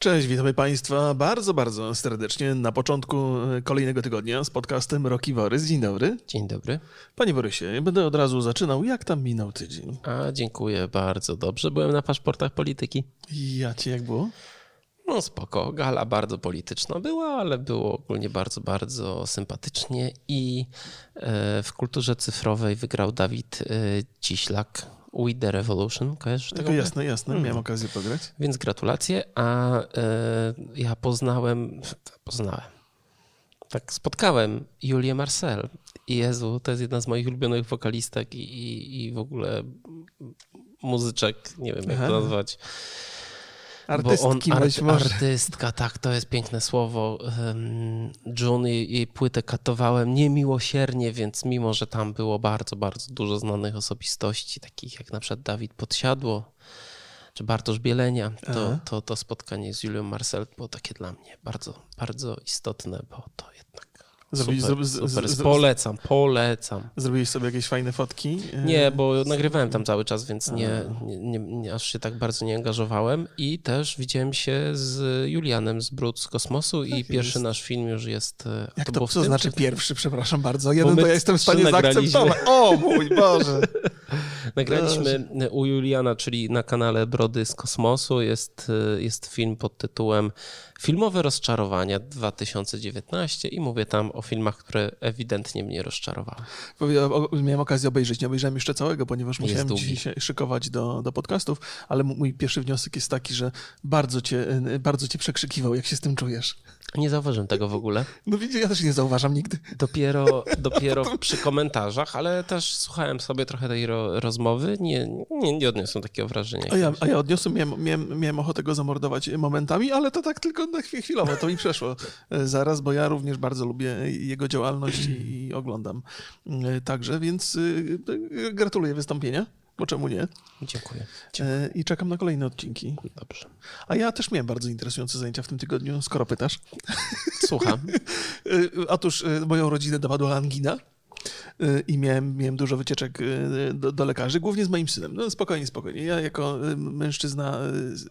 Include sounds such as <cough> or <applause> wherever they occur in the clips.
Cześć, witamy Państwa bardzo, bardzo serdecznie na początku kolejnego tygodnia z podcastem Roki Worys. Dzień dobry. Dzień dobry. Panie Borysie, będę od razu zaczynał. Jak tam minął tydzień? A, dziękuję bardzo dobrze. Byłem na paszportach polityki. Ja ci jak było? No spoko, gala bardzo polityczna była, ale było ogólnie bardzo, bardzo sympatycznie i e, w kulturze cyfrowej wygrał Dawid e, Ciślak, We The Revolution, kojarzysz tego? Jasne, jasne, miałem hmm. okazję pograć. Więc gratulacje, a e, ja poznałem, poznałem, tak spotkałem Julię Marcel. Jezu, to jest jedna z moich ulubionych wokalistek i, i, i w ogóle muzyczek, nie wiem jak Aha. to nazwać. Artystki on, art, Artystka, tak, to jest piękne słowo. June jej, jej płytę katowałem niemiłosiernie, więc mimo, że tam było bardzo, bardzo dużo znanych osobistości, takich jak na przykład Dawid Podsiadło, czy Bartosz Bielenia, to, to, to spotkanie z Julią Marcel było takie dla mnie bardzo, bardzo istotne, bo to jednak Zrobi, super, super. Polecam, polecam. Zrobiłeś sobie jakieś fajne fotki? Nie, bo nagrywałem tam cały czas, więc nie, nie, nie, aż się tak bardzo nie angażowałem. I też widziałem się z Julianem z Brud z Kosmosu tak i jest. pierwszy nasz film już jest... E, Jak to, to co znaczy pierwszy, przepraszam bardzo? Jeden to ja jestem w stanie zaakceptować. O mój Boże! <laughs> Nagraliśmy Boże. u Juliana, czyli na kanale Brody z Kosmosu jest, e, jest film pod tytułem Filmowe rozczarowania 2019 i mówię tam o filmach, które ewidentnie mnie rozczarowały. Miałem okazję obejrzeć, nie obejrzałem jeszcze całego, ponieważ musiałem dzisiaj się szykować do, do podcastów, ale mój pierwszy wniosek jest taki, że bardzo cię, bardzo cię przekrzykiwał. Jak się z tym czujesz? Nie zauważyłem tego w ogóle. No widzisz, ja też nie zauważam nigdy. Dopiero, <laughs> dopiero przy komentarzach, ale też słuchałem sobie trochę tej ro, rozmowy. Nie, nie, nie odniosłem takiego wrażenia. A ja, a ja odniosłem, miałem, miałem, miałem ochotę go zamordować momentami, ale to tak tylko na chwilę chwilowo, to mi przeszło e, zaraz, bo ja również bardzo lubię jego działalność i, i oglądam e, także, więc e, gratuluję wystąpienia. Bo czemu nie? Dziękuję. Dziękuję. I czekam na kolejne odcinki. Dobrze. A ja też miałem bardzo interesujące zajęcia w tym tygodniu, skoro pytasz. Słucham. <laughs> Otóż moją rodzinę dopadła angina i miałem, miałem dużo wycieczek y, do, do, lekarzy, głównie z moim synem. No spokojnie, spokojnie. Ja jako y, mężczyzna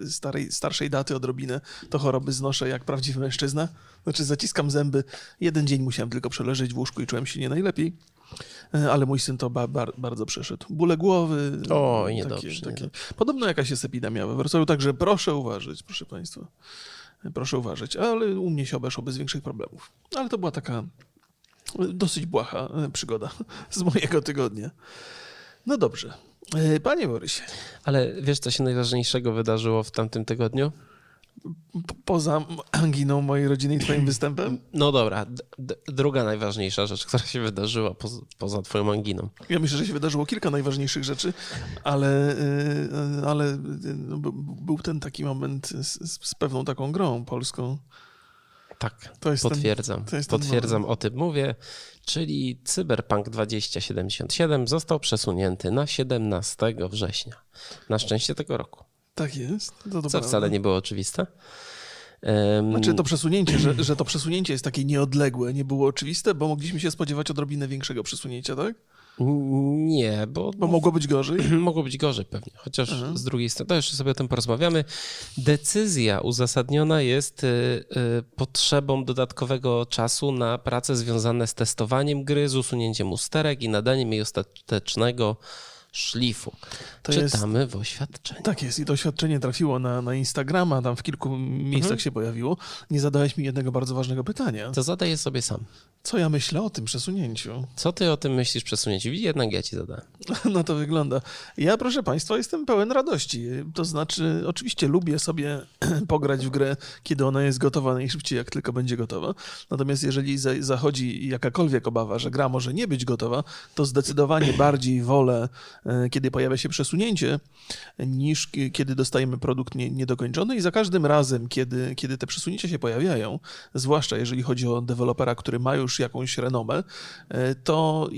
y, starej, starszej daty odrobinę to choroby znoszę jak prawdziwy mężczyzna. Znaczy zaciskam zęby. Jeden dzień musiałem tylko przeleżeć w łóżku i czułem się nie najlepiej. Ale mój syn to ba, ba, bardzo przeszedł. Bóle głowy. O. Takie, takie. Podobno jakaś jest epidemia we Wrocławiu, także proszę uważać, proszę Państwa. Proszę uważać, ale u mnie się obeszło bez większych problemów. Ale to była taka Dosyć błaha e, przygoda <laughs> z mojego tygodnia. No dobrze. E, panie Borysie. Ale wiesz, co się najważniejszego wydarzyło w tamtym tygodniu? Poza anginą mojej rodziny i twoim występem? No dobra, druga najważniejsza rzecz, która się wydarzyła poza, poza twoją anginą. Ja myślę, że się wydarzyło kilka najważniejszych rzeczy, ale, e, ale no, był ten taki moment z, z pewną taką grą polską. Tak, potwierdzam. Ten, potwierdzam, o tym mówię. Czyli Cyberpunk 2077 został przesunięty na 17 września. Na szczęście tego roku. Tak jest. To Co wcale nie było oczywiste. Znaczy to przesunięcie, że, że to przesunięcie jest takie nieodległe, nie było oczywiste, bo mogliśmy się spodziewać odrobinę większego przesunięcia, tak? Nie, bo... Bo mogło być gorzej? <clears throat> mogło być gorzej pewnie, chociaż Aha. z drugiej strony, to jeszcze sobie o tym porozmawiamy. Decyzja uzasadniona jest y, y, potrzebą dodatkowego czasu na prace związane z testowaniem gry, z usunięciem usterek i nadaniem jej ostatecznego szlifu. To Czytamy jest, w oświadczeniu. Tak jest i to oświadczenie trafiło na, na Instagrama, tam w kilku miejscach mhm. się pojawiło. Nie zadałeś mi jednego bardzo ważnego pytania. To zadaję sobie sam. Co ja myślę o tym przesunięciu? Co ty o tym myślisz przesunięciu? Jednak ja ci zadałem. <laughs> No to wygląda. Ja, proszę Państwa, jestem pełen radości. To znaczy, oczywiście lubię sobie <clears throat> pograć w grę, kiedy ona jest gotowa najszybciej, jak tylko będzie gotowa. Natomiast jeżeli zachodzi jakakolwiek obawa, że gra może nie być gotowa, to zdecydowanie bardziej wolę kiedy pojawia się przesunięcie, niż kiedy dostajemy produkt nie, niedokończony. I za każdym razem, kiedy, kiedy te przesunięcia się pojawiają, zwłaszcza jeżeli chodzi o dewelopera, który ma już jakąś renomę, e, to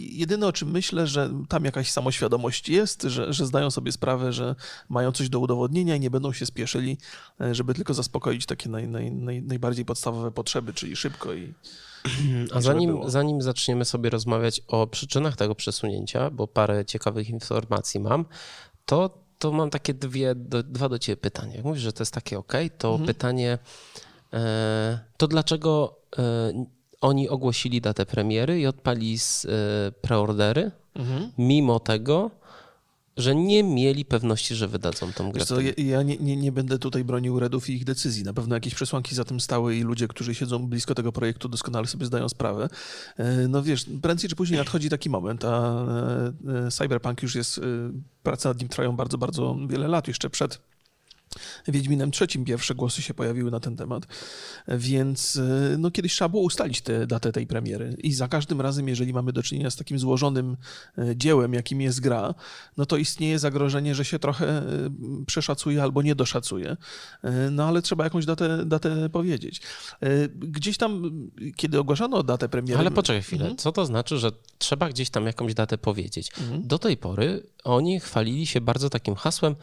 jedyne o czym myślę, że tam jakaś samoświadomość jest, że, że zdają sobie sprawę, że mają coś do udowodnienia i nie będą się spieszyli, e, żeby tylko zaspokoić takie naj, naj, naj, najbardziej podstawowe potrzeby, czyli szybko i <clears throat> a zanim, zanim zaczniemy sobie rozmawiać o przyczynach tego przesunięcia, bo parę ciekawych informacji mam, to to mam takie dwie, do, dwa do ciebie pytania. Jak mówisz, że to jest takie ok, to mhm. pytanie, e, to dlaczego e, oni ogłosili datę premiery i odpali z, e, preordery, mhm. mimo tego, że nie mieli pewności, że wydadzą tą grę. Co, ja, ja nie, nie, nie, będę tutaj bronił Redów i ich decyzji. Na pewno jakieś przesłanki za tym stały i ludzie, którzy siedzą blisko tego projektu, doskonale sobie zdają sprawę. E, no wiesz, prędzej czy później nadchodzi taki moment, a e, e, Cyberpunk już jest, prace nad nim trwają bardzo, bardzo wiele lat, jeszcze przed Wiedźminem trzecim pierwsze głosy się pojawiły na ten temat, więc e, no, kiedyś trzeba było ustalić tę datę tej premiery i za każdym razem, jeżeli mamy do czynienia z takim złożonym e, dziełem, jakim jest gra, no to istnieje zagrożenie, że się trochę e, przeszacuje albo nie doszacuje, no ale trzeba jakąś datę, datę powiedzieć. Gdzieś tam, kiedy ogłaszano datę premiery... Ale poczekaj chwilę, mhm. co to znaczy, że trzeba gdzieś tam jakąś datę powiedzieć? Mhm. Do tej pory oni chwalili się bardzo takim hasłem,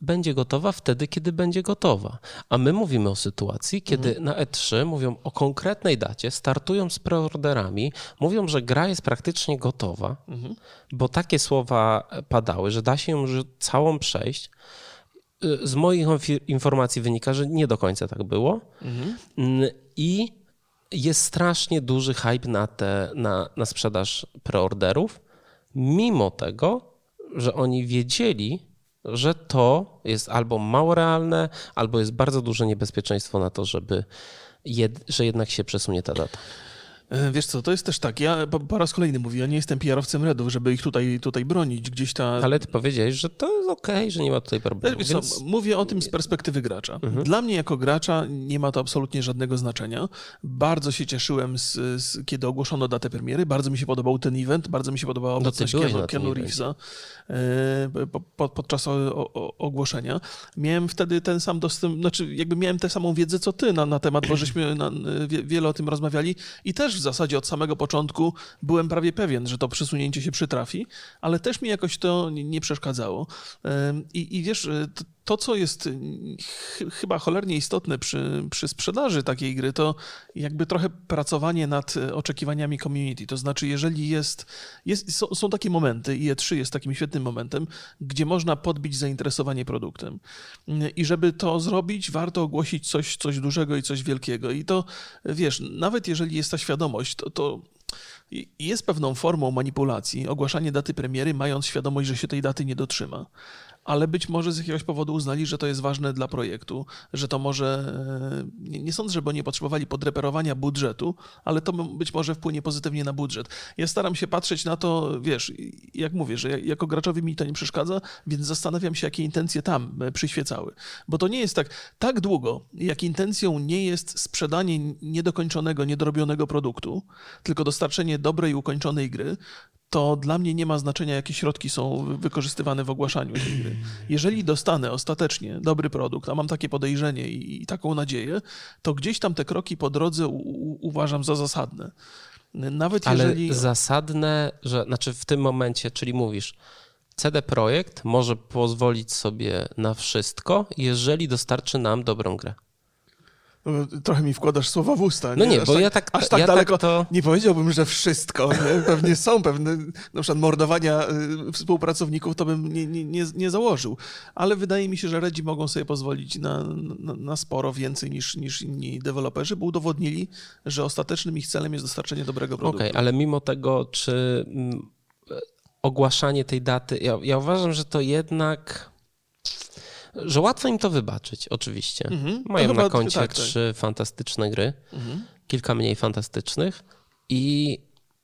będzie gotowa wtedy, kiedy będzie gotowa. A my mówimy o sytuacji, kiedy mhm. na E3 mówią o konkretnej dacie, startują z preorderami, mówią, że gra jest praktycznie gotowa, mhm. bo takie słowa padały, że da się ją już całą przejść. Y, z moich informacji wynika, że nie do końca tak było. Mhm. I jest strasznie duży hype na, te, na, na sprzedaż preorderów, mimo tego, że oni wiedzieli, że to jest albo mało realne, albo jest bardzo duże niebezpieczeństwo na to, żeby jed, że jednak się przesunie ta data. E, wiesz co, to jest też tak, ja po, raz kolejny mówię, ja nie jestem PR-owcem Redów, żeby ich tutaj, tutaj bronić, gdzieś ta... Ale ty powiedziałeś, że to jest okej, okay, że nie ma tutaj problemu. Wiesz więc... co, mówię o tym z perspektywy gracza. Mhm. Dla mnie jako gracza nie ma to absolutnie żadnego znaczenia. Bardzo się cieszyłem, z, z, kiedy ogłoszono datę premiery, bardzo mi się podobał ten event, bardzo mi się podobała no obecność no Keanu, Keanu Reevesa e, po, podczas o, o, ogłoszenia. Miałem wtedy ten sam dostęp, znaczy jakby miałem tę samą wiedzę co ty na, na temat, bo żeśmy na, wiele o tym rozmawiali i też w zasadzie od samego początku byłem prawie pewien, że to przesunięcie się przytrafi, ale też mi jakoś to nie przeszkadzało. I, i wiesz, to, co jest ch chyba cholernie istotne przy, przy sprzedaży takiej gry, to jakby trochę pracowanie nad oczekiwaniami community. To znaczy, jeżeli jest, jest są, są, takie momenty, i E3 jest takim świetnym momentem, gdzie można podbić zainteresowanie produktem. I żeby to zrobić, warto ogłosić coś, coś dużego i coś wielkiego. I to, wiesz, nawet jeżeli jest ta świadomość, to, to jest pewną formą manipulacji ogłaszanie daty premiery, mając świadomość, że się tej daty nie dotrzyma ale być może z jakiegoś powodu uznali, że to jest ważne dla projektu, że to może, e, nie, nie sądzę, żeby nie potrzebowali podreperowania budżetu, ale to być może wpłynie pozytywnie na budżet. Ja staram się patrzeć na to, wiesz, jak mówię, że jako graczowi mi to nie przeszkadza, więc zastanawiam się, jakie intencje tam e, przyświecały. Bo to nie jest tak, tak długo, jak intencją nie jest sprzedanie niedokończonego, niedorobionego produktu, tylko dostarczenie dobrej, ukończonej gry, to dla mnie nie ma znaczenia, jakie środki są wykorzystywane w ogłaszaniu tej gry. Jeżeli dostanę ostatecznie dobry produkt, a mam takie podejrzenie i, i taką nadzieję, to gdzieś tam te kroki po drodze u, u, uważam za zasadne. Nawet Ale jeżeli... zasadne, że znaczy w tym momencie, czyli mówisz, CD Projekt może pozwolić sobie na wszystko, jeżeli dostarczy nam dobrą grę. No, trochę mi wkładasz słowa w usta. No nie, nie bo tak, ja tak Aż tak ja daleko tak to... nie powiedziałbym, że wszystko. Nie? <laughs> Pewnie są pewne, na przykład mordowania y, współpracowników, to bym nie, nie, nie, nie założył. Ale wydaje mi się, że Redzi mogą sobie pozwolić na, na, na sporo więcej niż, niż inni deweloperzy, bo udowodnili, że ostatecznym ich celem jest dostarczenie dobrego produktu. Okej, okay, ale mimo tego, czy mm, ogłaszanie tej daty, ja, ja uważam, że to jednak że łatwo im to wybaczyć, oczywiście. Mhm. Mają na koncie tak, tak. trzy fantastyczne gry, mhm. kilka mniej fantastycznych i,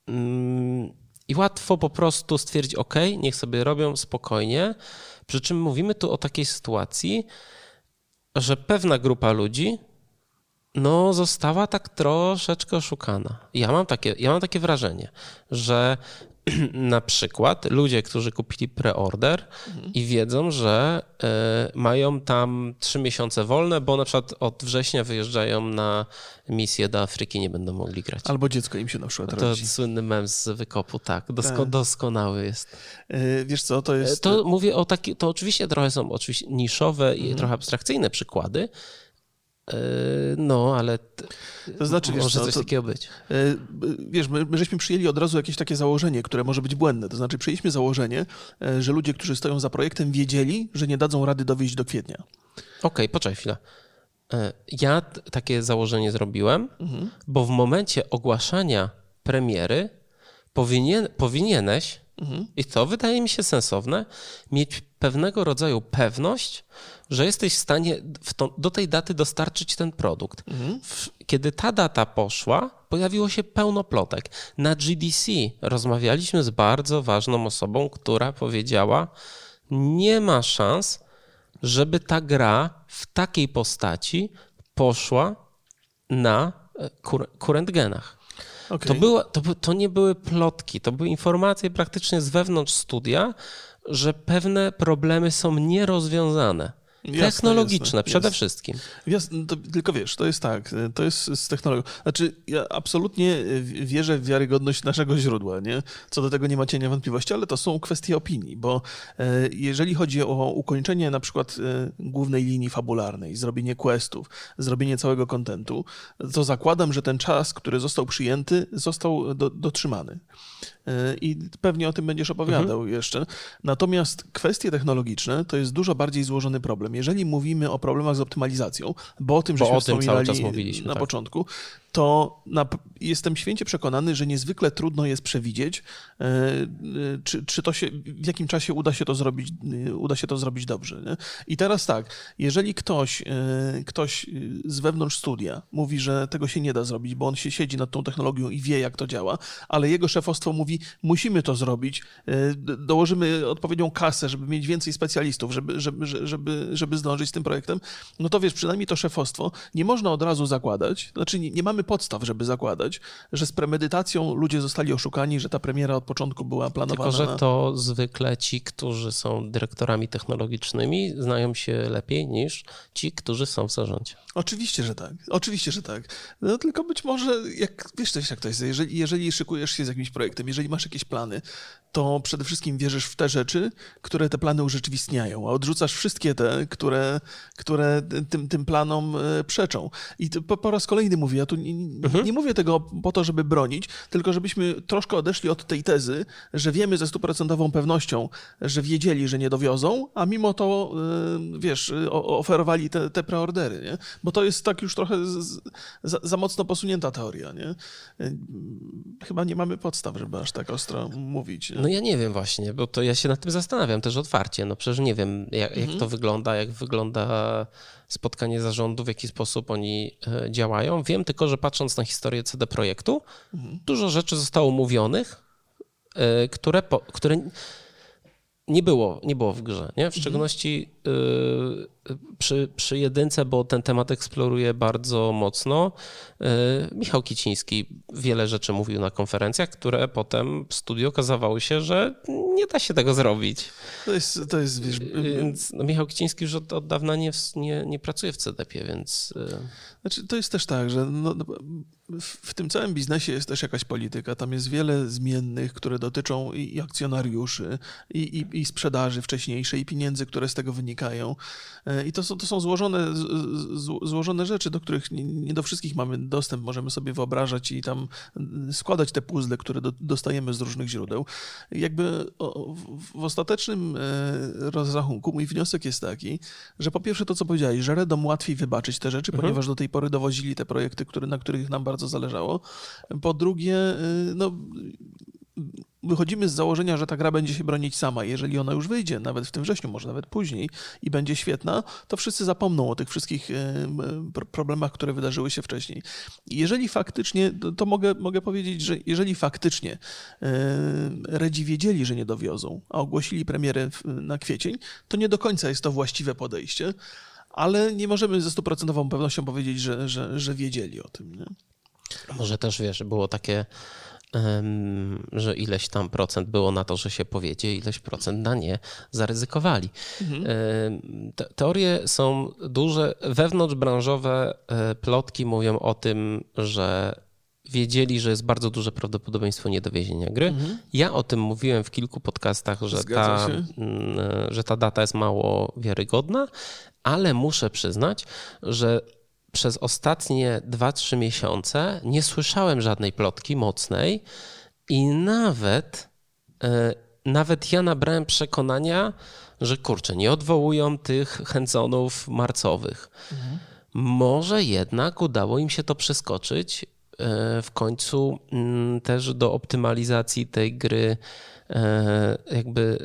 mm, i łatwo po prostu stwierdzić, ok, niech sobie robią spokojnie. Przy czym mówimy tu o takiej sytuacji, że pewna grupa ludzi no, została tak troszeczkę oszukana. Ja mam takie, ja mam takie wrażenie, że <clears throat> na przykład ludzie, którzy kupili preorder mhm. i wiedzą, że y, mają tam trzy miesiące wolne, bo na przykład od września wyjeżdżają na misję do Afryki, nie będą mogli grać. Albo dziecko im się na przykład To rodzi. słynny mem z wykopu, tak. Dosko, tak. Doskonały jest. Yy, wiesz co, to jest... To mówię o taki, to oczywiście trochę są oczywiście niszowe i mhm. trochę abstrakcyjne przykłady, No, ale to znaczy, może wiesz, coś to, takiego być. Wiesz, my, my żeśmy przyjęli od razu jakieś takie założenie, które może być błędne. To znaczy, przyjęliśmy założenie, że ludzie, którzy stoją za projektem, wiedzieli, że nie dadzą rady dowieść do kwietnia. Okej, okay, poczekaj chwilę. Ja takie założenie zrobiłem, mhm. bo w momencie ogłaszania premiery powinien, powinieneś. I to wydaje mi się sensowne, mieć pewnego rodzaju pewność, że jesteś w stanie w to, do tej daty dostarczyć ten produkt. Mhm. W, kiedy ta data poszła, pojawiło się pełno plotek. Na GDC rozmawialiśmy z bardzo ważną osobą, która powiedziała: Nie ma szans, żeby ta gra w takiej postaci poszła na e, genach. Okay. To, było, to, to nie były plotki, to były informacje praktycznie z wewnątrz studia, że pewne problemy są nierozwiązane. Jasne, Technologiczne jasne, przede jasne. wszystkim. To, tylko wiesz, to jest tak, to jest z technologią. Znaczy, ja absolutnie wierzę w wiarygodność naszego źródła, nie? Co do tego nie ma cienia wątpliwości, ale to są kwestie opinii, bo e, jeżeli chodzi o ukończenie na przykład e, głównej linii fabularnej, zrobienie questów, zrobienie całego kontentu, to zakładam, że ten czas, który został przyjęty, został do, dotrzymany. E, I pewnie o tym będziesz opowiadał mhm. jeszcze. Natomiast kwestie technologiczne to jest dużo bardziej złożony problem. Jeżeli mówimy o problemach z optymalizacją, bo o tym, żeśmy bo o tym cały czas mówiliśmy, na tak. początku, to na, jestem święcie przekonany, że niezwykle trudno jest przewidzieć, e, e, czy, czy to się, w jakim czasie uda się to zrobić, e, uda się to zrobić dobrze. Nie? I teraz tak, jeżeli ktoś, ktoś z wewnątrz studia mówi, że tego się nie da zrobić, bo on się siedzi nad tą technologią i wie, jak to działa, ale jego szefostwo mówi, musimy to zrobić, dołożymy odpowiednią kasę, żeby mieć więcej specjalistów, żeby, żeby, żeby, żeby zdążyć z tym projektem, no to wiesz, przynajmniej to szefostwo nie można od razu zakładać, znaczy nie, nie mamy podstaw, żeby zakładać, że z premedytacją ludzie zostali oszukani, że ta premiera od początku była planowana. Tylko, że to zwykle ci, którzy są dyrektorami technologicznymi, znają się lepiej niż ci, którzy są w zarządzie. Oczywiście, że tak. Oczywiście, że tak. No tylko być może, jak wiesz coś, jak to jest, jeżeli, jeżeli szykujesz się z jakimś projektem, jeżeli masz jakieś plany, to przede wszystkim wierzysz w te rzeczy, które te plany urzeczywistniają, a odrzucasz wszystkie te, które, które tym, tym planom e, przeczą. I po, po raz kolejny mówię, ja tu nie, mhm. nie mówię tego po to, żeby bronić, tylko żebyśmy troszkę odeszli od tej tezy, że wiemy ze stuprocentową pewnością, że wiedzieli, że nie dowiozą, a mimo to, e, wiesz, oferowali te, te preordery, nie? Bo to jest tak już trochę z, za, za mocno posunięta teoria, nie? E, chyba nie mamy podstaw, żeby aż tak ostro mówić. Nie? No ja nie wiem właśnie, bo to ja się nad tym zastanawiam też otwarcie. No przecież nie wiem, jak, mhm. jak to wygląda, jak wygląda spotkanie zarządu, w jaki sposób oni działają. Wiem tylko, że patrząc na historię CD Projektu, mhm. dużo rzeczy zostało mówionych, e, które, po, które nie było, nie było w grze. Nie? W mhm. szczególności przy, przy jedynce, bo ten temat eksploruje bardzo mocno. Yy, Michał Kiciński wiele rzeczy mówił na konferencjach, które potem w studiu okazało się, że nie da się tego zrobić. To jest, to jest wiesz... Więc no, Michał Kiciński już od, od dawna nie, nie, nie pracuje w CDP, więc... Znaczy, to jest też tak, że no, no w tym całym biznesie jest też jakaś polityka. Tam jest wiele zmiennych, które dotyczą i akcjonariuszy, i, i, i sprzedaży wcześniejszej, i pieniędzy, które z tego wynikają. E, I to są, to są złożone, złożone rzeczy, do których nie, do wszystkich mamy dostęp. Możemy sobie wyobrażać i tam składać te puzzle, które do, dostajemy z różnych źródeł. Jakby w ostatecznym e, rozrachunku mój wniosek jest taki, że po pierwsze to, co powiedziałeś, że Redom łatwiej wybaczyć te rzeczy, mhm. ponieważ do tej pory dowozili te projekty, które, na których nam bardzo zależało. Po drugie, y, no, wychodzimy z założenia, że ta gra będzie się bronić sama. Jeżeli ona już wyjdzie, nawet w tym wrześniu, może nawet później i będzie świetna, to wszyscy zapomną o tych wszystkich y, problemach, które wydarzyły się wcześniej. Jeżeli faktycznie, to mogę, mogę powiedzieć, że jeżeli faktycznie y, Redzi wiedzieli, że nie dowiozą, a ogłosili premierę na kwiecień, to nie do końca jest to właściwe podejście, ale nie możemy ze stuprocentową pewnością powiedzieć, że, że, że wiedzieli o tym. Nie? Może też wiesz, było takie, że ileś tam procent było na to, że się powiedzie, ileś procent na nie zaryzykowali. Mhm. Te, teorie są duże, wewnątrzbranżowe e, plotki mówią o tym, że wiedzieli, że jest bardzo duże prawdopodobieństwo niedowiezienia gry. Mhm. Ja o tym mówiłem w kilku podcastach, że ta, że ta data jest mało wiarygodna, ale muszę przyznać, że przez ostatnie 2-3 miesiące nie słyszałem żadnej plotki mocnej i nawet, e, nawet ja nabrałem przekonania, że kurczę, nie odwołują tych hands-onów marcowych. Mhm. Może jednak udało im się to przeskoczyć w końcu mm, też do optymalizacji tej gry e, jakby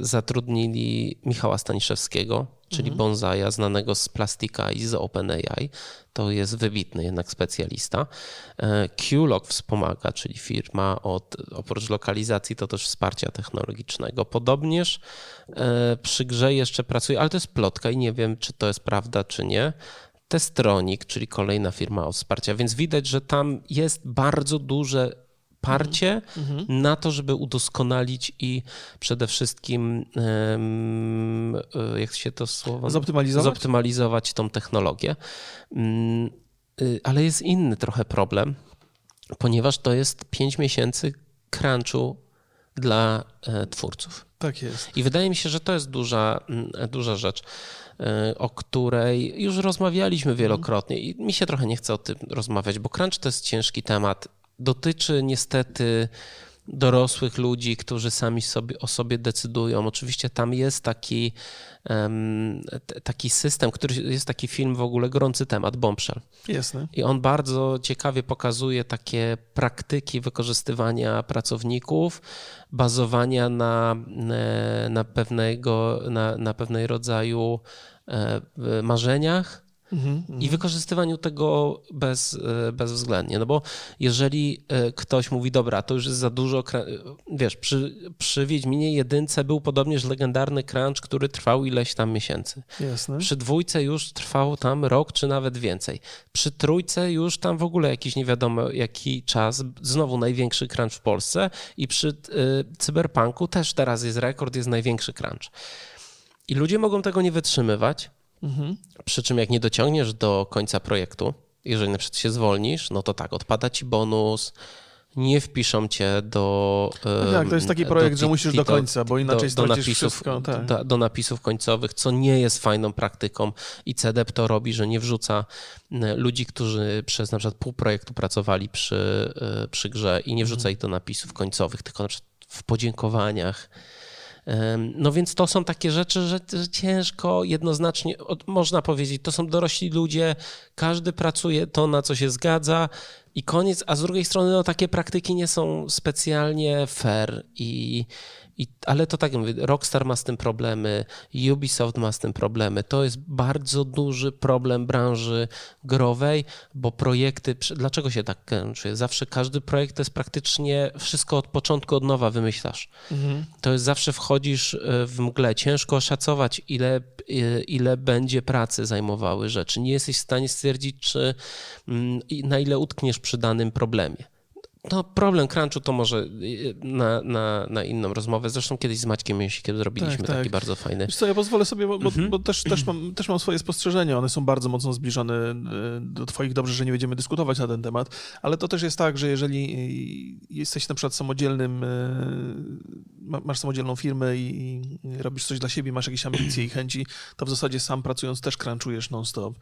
zatrudnili Michała Staniszewskiego, czyli mhm. Bonzaja, znanego z Plastika i z OpenAI. To jest wybitny jednak specjalista. E, QLog wspomaga, czyli firma od, oprócz lokalizacji, to też wsparcia technologicznego. Podobnież e, przy grze jeszcze pracuje, ale to jest plotka i nie wiem, czy to jest prawda, czy nie. Testronik, czyli kolejna firma od wsparcia, więc widać, że tam jest bardzo duże parcie mhm. na to, żeby udoskonalić i przede wszystkim, e, jak się to słowo... Zoptymalizować? Zoptymalizować tą technologię. Mm, y, ale jest inny trochę problem, ponieważ to jest 5 miesięcy crunchu dla e, twórców. Tak jest. I wydaje mi się, że to jest duża, duża rzecz o której już rozmawialiśmy wielokrotnie i mi się trochę nie chce o tym rozmawiać, bo crunch to jest ciężki temat. Dotyczy niestety dorosłych ludzi, którzy sami sobie, o sobie decydują. Oczywiście tam jest taki, um, taki system, który jest taki film w ogóle gorący temat, Bombshell. Jasne. I on bardzo ciekawie pokazuje takie praktyki wykorzystywania pracowników, bazowania na, e, na, pewnego, na, na pewnej rodzaju e, marzeniach, Mhm, I mhm. wykorzystywaniu tego bez, e, bezwzględnie. No bo jeżeli e, ktoś mówi, dobra, to już jest za dużo, wiesz, przy, przy Wiedźminie jedynce był podobnież legendarny crunch, który trwał ileś tam miesięcy. Jasne. Przy dwójce już trwał tam rok, czy nawet więcej. Przy trójce już tam w ogóle jakiś nie wiadomo jaki czas, znowu największy crunch w Polsce i przy y, Cyberpunku też teraz jest rekord, jest największy crunch. I ludzie mogą tego nie wytrzymywać, Mhm. Przy czym jak nie dociągniesz do końca projektu, jeżeli na przykład się zwolnisz, no to tak, odpada ci bonus, nie wpiszą cię do. No tak, to jest taki projekt, do, że musisz do końca, bo inaczej do, do napisów, wszystko. Tak. Do, do, napisów końcowych, co nie jest fajną praktyką i CDEP to robi, że nie wrzuca ludzi, którzy przez na przykład pół projektu pracowali przy, e, przy grze i nie wrzuca mhm. ich do napisów końcowych, tylko na przykład w podziękowaniach no więc to są takie rzeczy, że, że ciężko jednoznacznie, można powiedzieć, to są dorośli ludzie, każdy pracuje to, na co się zgadza i koniec, a z drugiej strony no, takie praktyki nie są specjalnie fair i, i, ale to tak mówię, Rockstar ma z tym problemy, Ubisoft ma z tym problemy. To jest bardzo duży problem branży growej, bo projekty, dlaczego się tak kręczy? Zawsze każdy projekt to jest praktycznie wszystko od początku, od nowa wymyślasz. Mhm. To jest zawsze wchodzisz e, w mgle. Ciężko oszacować, ile, e, ile będzie pracy zajmowały rzeczy. Nie jesteś w stanie stwierdzić, czy mm, na ile utkniesz przy danym problemie. No, problem crunchu to może y, na, na, na inną rozmowę. Zresztą kiedyś z Maćkiem kiedy zrobiliśmy tak, tak. taki bardzo fajny. Wiesz co, ja pozwolę sobie, bo, mhm. bo, też, też, mam, też mam swoje spostrzeżenia. One są bardzo mocno zbliżone y, do Twoich. Dobrze, że nie będziemy dyskutować na ten temat, ale to też jest tak, że jeżeli y, jesteś na przykład samodzielnym, masz samodzielną firmę i, robisz coś dla siebie, masz jakieś ambicje i chęci, to w zasadzie sam pracując też crunchujesz non-stop.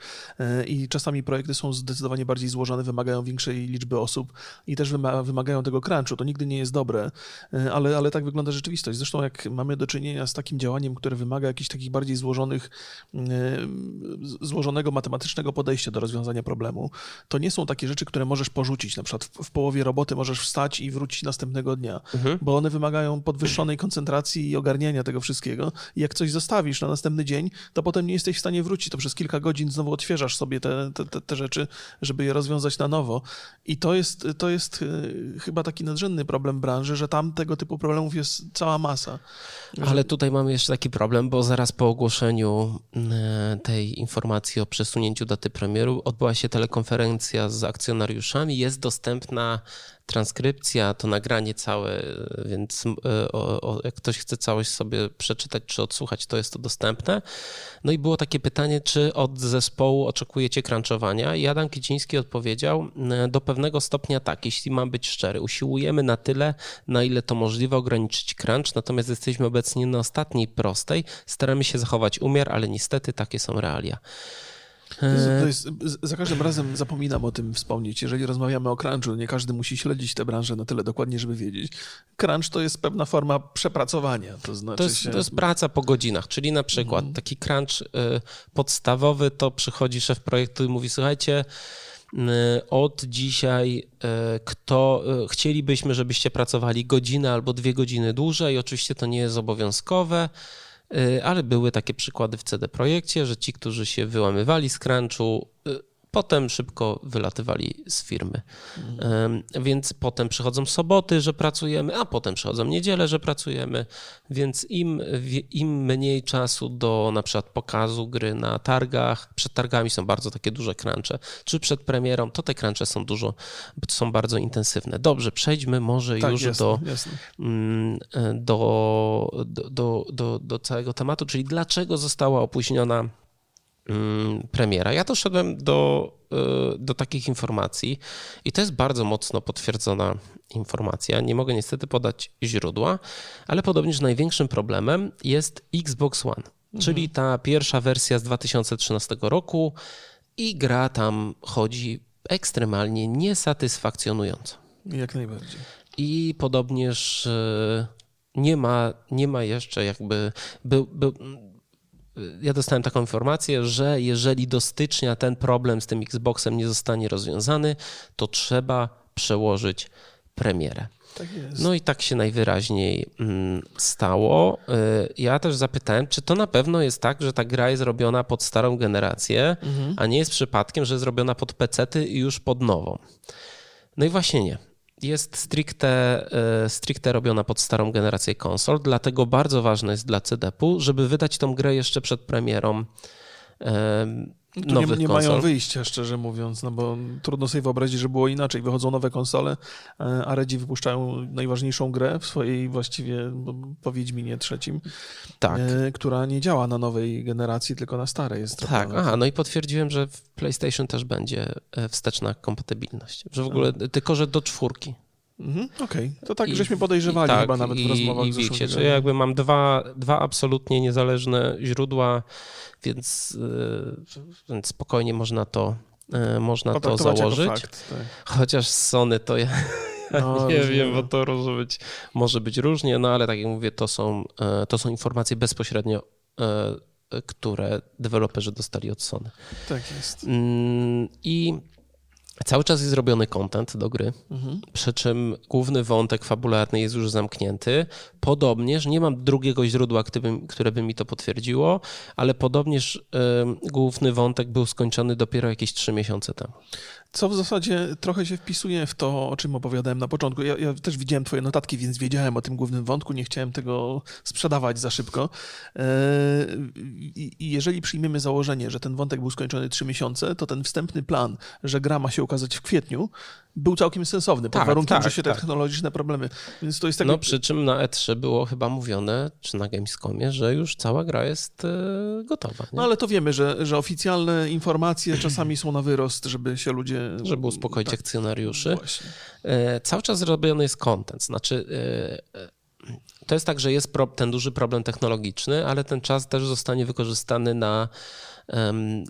I czasami projekty są zdecydowanie bardziej złożone, wymagają większej liczby osób i też wymagają wymagają tego crunchu. To nigdy nie jest dobre, e, ale, ale tak wygląda rzeczywistość. Zresztą jak mamy do czynienia z takim działaniem, które wymaga jakichś takich bardziej złożonych, e, złożonego matematycznego podejścia do rozwiązania problemu, to nie są takie rzeczy, które możesz porzucić. Na przykład w, w połowie roboty możesz wstać i wrócić następnego dnia, mhm. bo one wymagają podwyższonej koncentracji i ogarniania tego wszystkiego. I jak coś zostawisz na następny dzień, to potem nie jesteś w stanie wrócić. To przez kilka godzin znowu odświeżasz sobie te, te, te, te rzeczy, żeby je rozwiązać na nowo. I to jest, to jest e, chyba taki nadrzędny problem branży, że tam tego typu problemów jest cała masa. Ale tutaj mamy jeszcze taki problem, bo zaraz po ogłoszeniu e, tej informacji o przesunięciu daty premieru odbyła się telekonferencja z akcjonariuszami. Jest dostępna transkrypcja, to nagranie całe, więc e, o, o, jak ktoś chce całość sobie przeczytać czy odsłuchać, to jest to dostępne. No i było takie pytanie, czy od zespołu oczekujecie crunchowania? I Adam Kiciński odpowiedział, e, do pewnego stopnia tak, jeśli mam być szczery. Usiłujemy na tyle, na ile to możliwe ograniczyć crunch, natomiast jesteśmy obecnie na ostatniej prostej. Staramy się zachować umiar, ale niestety takie są realia. To jest, za każdym razem zapominam o tym wspomnieć. Jeżeli rozmawiamy o crunchu, nie każdy musi śledzić tę branżę na tyle dokładnie, żeby wiedzieć. Crunch to jest pewna forma przepracowania. To, znaczy to, jest, się... to jest praca po godzinach, czyli na przykład mhm. taki crunch y, podstawowy to przychodzi szef projektu i mówi, słuchajcie, y, od dzisiaj kto chcielibyśmy, żebyście pracowali godzinę albo dwie godziny dłużej. Oczywiście to nie jest obowiązkowe. Y, ale były takie przykłady w CD Projekcie, że ci, którzy się wyłamywali z crunchu, Potem szybko wylatywali z firmy. Mhm. Więc potem przychodzą soboty, że pracujemy, a potem przychodzą niedziele, że pracujemy. Więc im, im mniej czasu do na przykład pokazu gry na targach, przed targami są bardzo takie duże crunche, czy przed premierą, to te crunche są dużo, są bardzo intensywne. Dobrze, przejdźmy może tak, już jasne, do, jasne. Mm, do, do, do, do, do całego tematu, czyli dlaczego została opóźniona Mm, premiera. Ja doszedłem do, e, do takich informacji i to jest bardzo mocno potwierdzona informacja. Nie mogę niestety podać źródła, ale podobnież największym problemem jest Xbox One, mhm. czyli ta pierwsza wersja z 2013 roku i gra tam chodzi ekstremalnie niesatysfakcjonująco. Jak najbardziej. I podobnież e, nie ma, nie ma jeszcze jakby. Był, był, ja dostałem taką informację, że jeżeli do stycznia ten problem z tym Xboxem nie zostanie rozwiązany, to trzeba przełożyć premierę. Tak no i tak się najwyraźniej mm, stało. Y, ja też zapytałem, czy to na pewno jest tak, że ta gra jest robiona pod starą generację, mhm. a nie jest przypadkiem, że jest robiona pod PC-ty i już pod nową. No i właśnie nie jest stricte, e, stricte robiona pod starą generację konsol, dlatego bardzo ważne jest dla CDP-u, żeby wydać tą grę jeszcze przed premierą tu nowych nie, nie konsol. mają wyjścia, szczerze mówiąc, no bo trudno sobie wyobrazić, że było inaczej. Wychodzą nowe konsole, e, a Redzi wypuszczają najważniejszą grę w swojej właściwie po Wiedźminie trzecim, tak. E, która nie działa na nowej generacji, tylko na starej jest. Tak, aha, no i potwierdziłem, że w PlayStation też będzie e, wsteczna kompatybilność, że w ogóle a. tylko, że do czwórki. Mhm, Okej, okay. to tak, I, żeśmy podejrzewali tak, chyba nawet i, w rozmowach. I wiecie, że jakby mam dwa, dwa absolutnie niezależne źródła, więc, y, więc spokojnie można to, y, można to założyć. Fakt, tak. Chociaż z Sony to ja, no, <laughs> nie wiem, bo to może być, może być różnie, no ale tak jak mówię, to są, y, to są informacje bezpośrednio które deweloperzy dostali od Sony. Tak jest. Mm, I Cały czas jest robiony content do gry, mhm. przy czym główny wątek fabularny jest już zamknięty. Podobnież, nie mam drugiego źródła, które by mi to potwierdziło, ale podobnież y, główny wątek był skończony dopiero jakieś trzy miesiące temu. Co w zasadzie trochę się wpisuje w to, o czym opowiadałem na początku. Ja, ja, też widziałem Twoje notatki, więc wiedziałem o tym głównym wątku. Nie chciałem tego sprzedawać za szybko. E, I jeżeli przyjmiemy założenie, że ten wątek był skończony trzy miesiące, to ten wstępny plan, że gra ma się ukazać w kwietniu, był całkiem sensowny, pod tak, warunkiem, tak, że się te tak. technologiczne problemy. Więc to jest tak. No przy czym na E3 było chyba mówione, czy na Gamescomie, że już cała gra jest e, gotowa. Nie? No ale to wiemy, że, że oficjalne informacje czasami są na wyrost, żeby się ludzie. Żeby uspokoić tak. akcjonariuszy. Właśnie. E, cały czas robiony jest content. Znaczy. E, to jest tak, że jest ten duży problem technologiczny, ale ten czas też zostanie wykorzystany na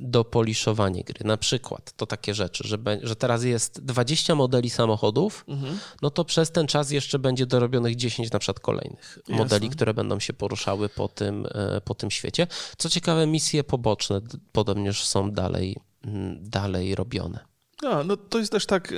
do poliszowania gry. Na przykład to takie rzeczy, że, że teraz jest 20 modeli samochodów, mhm. no to przez ten czas jeszcze będzie dorobionych 10 na przykład kolejnych Jasne. modeli, które będą się poruszały po tym, e, po tym świecie. Co ciekawe, misje poboczne podobnież są dalej, dalej robione. A, no to jest też tak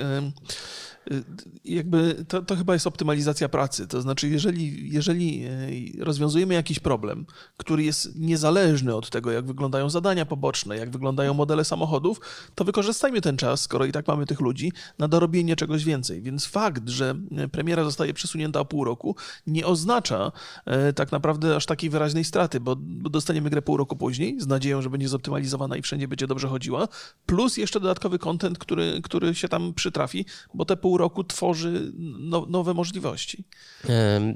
jakby to, to chyba jest optymalizacja pracy. To znaczy, jeżeli, jeżeli e, rozwiązujemy jakiś problem, który jest niezależny od tego, jak wyglądają zadania poboczne, jak wyglądają modele samochodów, to wykorzystajmy ten czas, skoro i tak mamy tych ludzi, na dorobienie czegoś więcej. Więc fakt, że premiera zostaje przesunięta o pół roku, nie oznacza e, tak naprawdę aż takiej wyraźnej straty, bo, bo dostaniemy grę pół roku później, z nadzieją, że będzie zoptymalizowana i wszędzie będzie dobrze chodziła, plus jeszcze dodatkowy kontent, który, który się tam przytrafi, bo te pół roku tworzy no, nowe możliwości.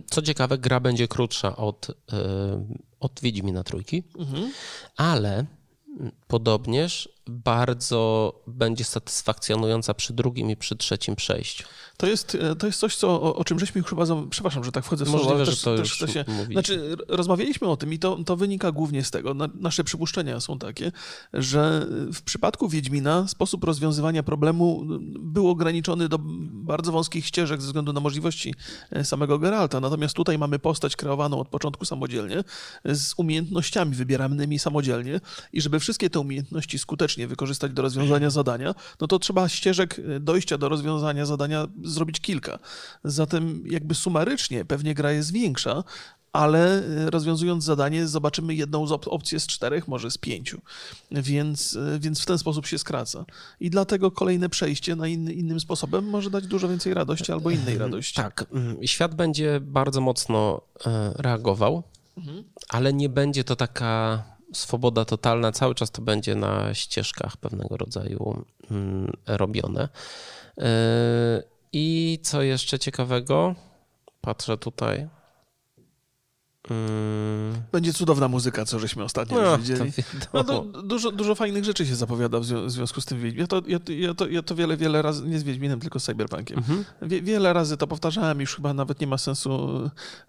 Co ciekawe, gra będzie krótsza od, od Wiedźmina Trójki, mhm. ale podobnież bardzo będzie satysfakcjonująca przy drugim i przy trzecim przejściu. To jest, e, to jest coś, co, o, o czym żeśmy już chyba, za- przepraszam, że tak wchodzę w słowo, Możliwe, ale że też, to też chcę się. Znaczy, rozmawialiśmy o tym i to, to wynika głównie z tego, na, nasze przypuszczenia są takie, że w przypadku Wiedźmina sposób rozwiązywania problemu był ograniczony do bardzo wąskich ścieżek ze względu na możliwości e, samego Geralta. Natomiast tutaj mamy postać kreowaną od początku samodzielnie, z umiejętnościami wybieranymi samodzielnie i żeby wszystkie te umiejętności skutecznie wykorzystać do rozwiązania zadania, no to trzeba ścieżek e, dojścia do rozwiązania zadania zrobić kilka. Zatem jakby sumarycznie pewnie gra jest większa, ale e, rozwiązując zadanie zobaczymy jedną z op- opcji z czterech, może z pięciu, więc, e, więc w ten sposób się skraca. I dlatego kolejne przejście na inny, innym sposobem może dać dużo więcej radości albo innej radości. Tak, mm, świat będzie bardzo mocno reagował, ale nie będzie to taka swoboda totalna. Cały czas to będzie na ścieżkach pewnego rodzaju mm, robione. E, I co jeszcze ciekawego? Patrzę tutaj. Mm, Będzie cudowna muzyka, co żeśmy ostatnio no, widzieli. No dużo, dużo fajnych rzeczy się zapowiada w zwią- w związku z tym Wiedźminem. Ja to, ja, ja, to, ja to wiele, wiele razy, nie z Wiedźminem, tylko z Cyberpunkiem. Mhm. Wie, wiele razy to powtarzałem, już chyba nawet nie ma sensu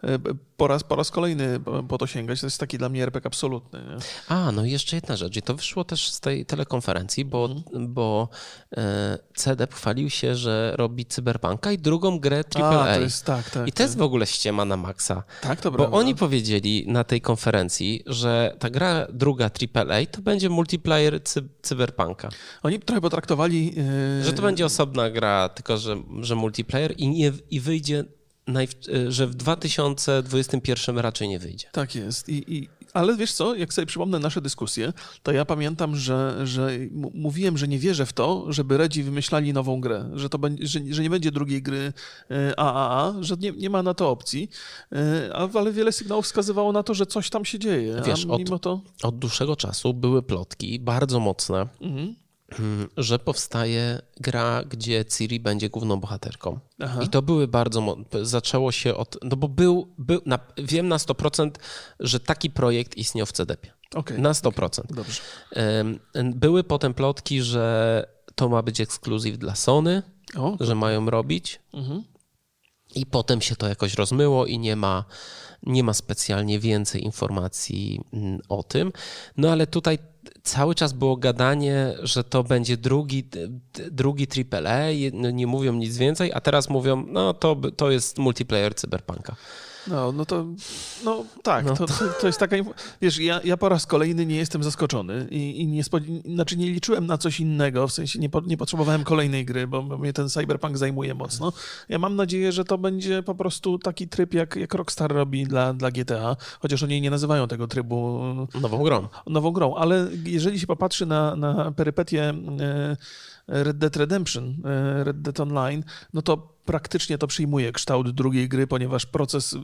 e, po raz, po raz kolejny po, to sięgać. To jest taki dla mnie RPG absolutny. Nie? A, no i jeszcze jedna rzecz. I to wyszło też z tej telekonferencji, bo, bo e, CD chwalił się, że robi cyberpunka i drugą grę AAA. A, to jest tak, tak. I to jest w ogóle ściema na maksa. tak, to Bo prawda. oni powiedzieli na tej konferencji, że ta gra druga AAA to będzie multiplayer cy cyberpunka. Oni trochę potraktowali... e, Że to będzie osobna gra, tylko że, że multiplayer i, nie, i wyjdzie, najw- że w 2021 raczej nie wyjdzie. Tak jest. I, i, ale wiesz co, jak sobie przypomnę nasze dyskusje, to ja pamiętam, że, że mówiłem, że nie wierzę w to, żeby Redzi wymyślali nową grę, że, to będzie, że, że nie będzie drugiej gry e, AAA, że nie, nie ma na to opcji, E, ale wiele sygnałów wskazywało na to, że coś tam się dzieje. Wiesz, a od- mimo to... Od dłuższego czasu były plotki, bardzo mocne, Mhm. Mm, że powstaje gra, gdzie Ciri będzie główną bohaterką. Aha. I to były bardzo. Zaczęło się od. No bo był. był na, wiem na 100%, że taki projekt istniał w CDP. Okej, Na 100%. dobrze. Em, Były potem plotki, że to ma być ekskluzyw dla Sony, O, że mają robić. mhm. I potem się to jakoś rozmyło i nie ma, nie ma specjalnie więcej informacji o tym. No ale tutaj cały czas było gadanie, że to będzie drugi, drugi AAA, nie mówią nic więcej, a teraz mówią, no to, to jest multiplayer cyberpunka. No, no to, no tak, No to, to, jest taka, wiesz, ja, ja po raz kolejny nie jestem zaskoczony i, i nie, spod- znaczy nie liczyłem na coś innego, w sensie nie, po, nie potrzebowałem kolejnej gry, bo, mnie ten cyberpunk zajmuje mocno. Ja mam nadzieję, że to będzie po prostu taki tryb, jak, jak Rockstar robi dla, dla GTA, chociaż oni nie nazywają tego trybu Nową grą. nową grą, ale jeżeli się popatrzy na, na perypetie e, Red Dead Redemption, e, Red Dead Online, no to praktycznie to przyjmuje kształt drugiej gry, ponieważ proces e,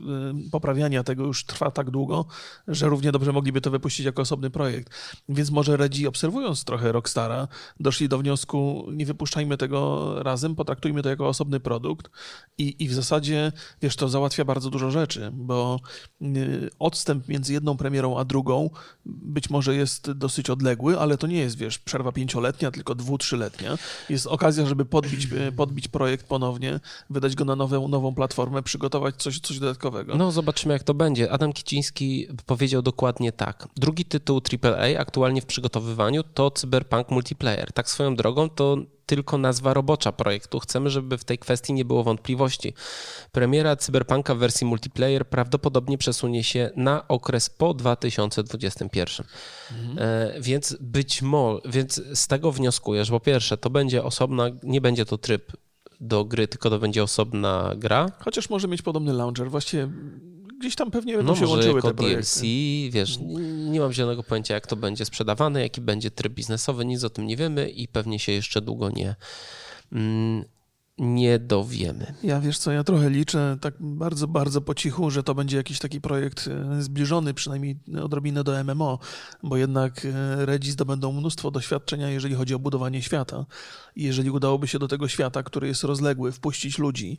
poprawiania tego już trwa tak długo, że równie dobrze mogliby to wypuścić jako osobny projekt. Więc może Redzi, obserwując trochę Rockstara, doszli do wniosku, nie wypuszczajmy tego razem, potraktujmy to jako osobny produkt i, i w zasadzie, wiesz, to załatwia bardzo dużo rzeczy, bo y, odstęp między jedną premierą a drugą być może jest dosyć odległy, ale to nie jest, wiesz, przerwa pięcioletnia, tylko dwu, trzyletnia. Jest okazja, żeby podbić, y, podbić projekt ponownie, wydać go na nową, nową platformę, przygotować coś, coś dodatkowego. No, zobaczymy, jak to będzie. Adam Kiciński powiedział dokładnie tak. Drugi tytuł AAA aktualnie w przygotowywaniu to Cyberpunk Multiplayer. Tak swoją drogą to tylko nazwa robocza projektu. Chcemy, żeby w tej kwestii nie było wątpliwości. Premiera Cyberpunka w wersji multiplayer prawdopodobnie przesunie się na okres po 2021. E, więc być może, więc z tego wnioskuję, że po pierwsze to będzie osobna, nie będzie to tryb do gry, tylko to będzie osobna gra. Chociaż może mieć podobny launcher. Właściwie gdzieś tam pewnie będą No się łączyły jako te projekty. DLC, wiesz, nie mam zielonego pojęcia, jak to będzie sprzedawane, jaki będzie tryb biznesowy, nic o tym nie wiemy i pewnie się jeszcze długo nie, mm, nie dowiemy. Ja wiesz co, ja trochę liczę tak bardzo, bardzo po cichu, że to będzie jakiś taki projekt e, zbliżony przynajmniej odrobinę do MMO, bo jednak e, Redzi zdobędą mnóstwo doświadczenia, jeżeli chodzi o budowanie świata. I jeżeli udałoby się do tego świata, który jest rozległy, wpuścić ludzi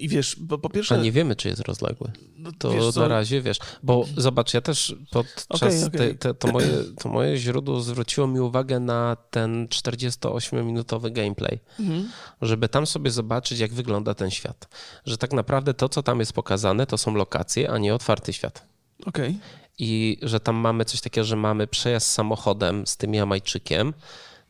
i wiesz, po, po pierwsze... A nie wiemy, czy jest rozległy. No, to na razie, wiesz, bo zobacz, ja też podczas okay, okay. Te, te, to, moje, to moje źródło zwróciło mi uwagę na ten 48-minutowy gameplay, mhm. żeby tam sobie zobaczyć, jak wygląda ten świat. Że tak naprawdę to, co tam jest pokazane, to są lokacje, a nie otwarty świat. Okej. Okay. I że tam mamy coś takiego, że mamy przejazd samochodem z tym Jamajczykiem,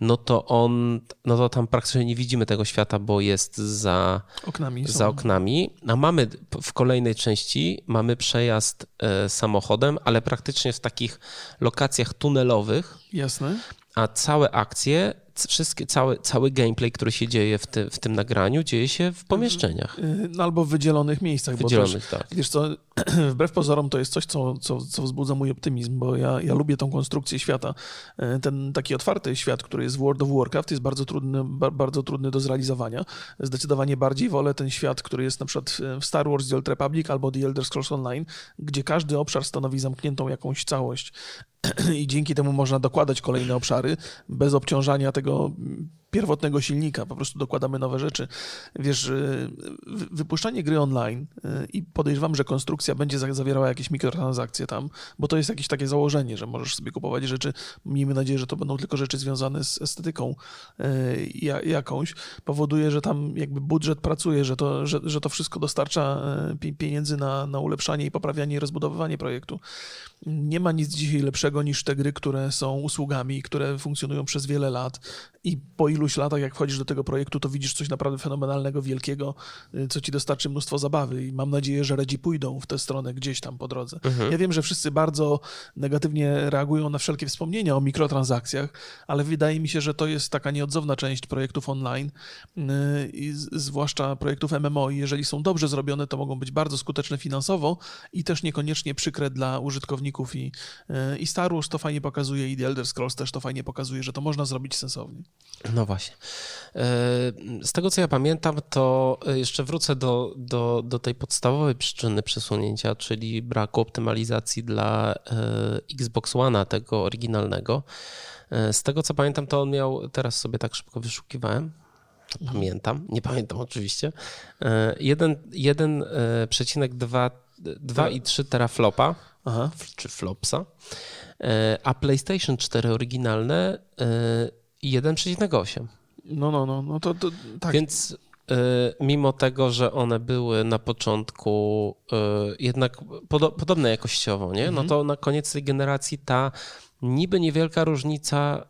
no to on, no to tam praktycznie nie widzimy tego świata, bo jest za oknami. Za oknami. A mamy w kolejnej części mamy przejazd e, samochodem, ale praktycznie w takich lokacjach tunelowych. Jasne. A całe akcje wszystkie, cały, cały gameplay, który się dzieje w, ty, w tym nagraniu, dzieje się w pomieszczeniach. Y, no, albo w wydzielonych miejscach. Wydzielonych, też, tak. Wiesz co, <clears throat> wbrew pozorom to jest coś, co, co, co wzbudza mój optymizm, bo ja, ja lubię tą konstrukcję świata. Y, ten taki otwarty świat, który jest w World of Warcraft jest bardzo trudny, bardzo trudny do zrealizowania. Zdecydowanie bardziej wolę ten świat, który jest na przykład w Star Wars The Old Republic albo The Elder Scrolls Online, gdzie każdy obszar stanowi zamkniętą jakąś całość <clears throat> i dzięki temu można dokładać kolejne obszary bez obciążania tego tego pierwotnego silnika, po prostu dokładamy nowe rzeczy. Wiesz, y, wypuszczanie gry online y, i podejrzewam, że konstrukcja będzie zawierała jakieś mikrotransakcje tam, bo to jest jakieś takie założenie, że możesz sobie kupować rzeczy, miejmy nadzieję, że to będą tylko rzeczy związane z estetyką y, jakąś, powoduje, że tam jakby budżet pracuje, że to, że, że to wszystko dostarcza pieniędzy na, na ulepszanie i poprawianie i rozbudowywanie projektu. Nie ma nic dzisiaj lepszego niż te gry, które są usługami, które funkcjonują przez wiele lat i po iluś latach, jak wchodzisz do tego projektu, to widzisz coś naprawdę fenomenalnego, wielkiego, y, co ci dostarczy mnóstwo zabawy i mam nadzieję, że Redzi pójdą w tę stronę gdzieś tam po drodze. Mhm. Ja wiem, że wszyscy bardzo negatywnie reagują na wszelkie wspomnienia o mikrotransakcjach, ale wydaje mi się, że to jest taka nieodzowna część projektów online, y, i zwłaszcza projektów MMO i jeżeli są dobrze zrobione, to mogą być bardzo skuteczne finansowo i też niekoniecznie przykre dla użytkowników i, y, i Star Wars to fajnie pokazuje i The Elder Scrolls też to fajnie pokazuje, że to można zrobić sensownie. No właśnie. E, z tego co ja pamiętam, to jeszcze wrócę do, do, do tej podstawowej przyczyny przesunięcia, czyli braku optymalizacji dla e, Xbox One, tego oryginalnego. E, z tego co pamiętam, to on miał, teraz sobie tak szybko wyszukiwałem, pamiętam, nie pamiętam oczywiście, 1,2,3 teraflopa, Aha. czy flopsa, a PlayStation 4 oryginalne 1,8. No, no, no, no to, to tak. Więc y, mimo tego, że one były na początku y, jednak podo podobne jakościowo, nie? no mhm. to na koniec tej generacji ta niby niewielka różnica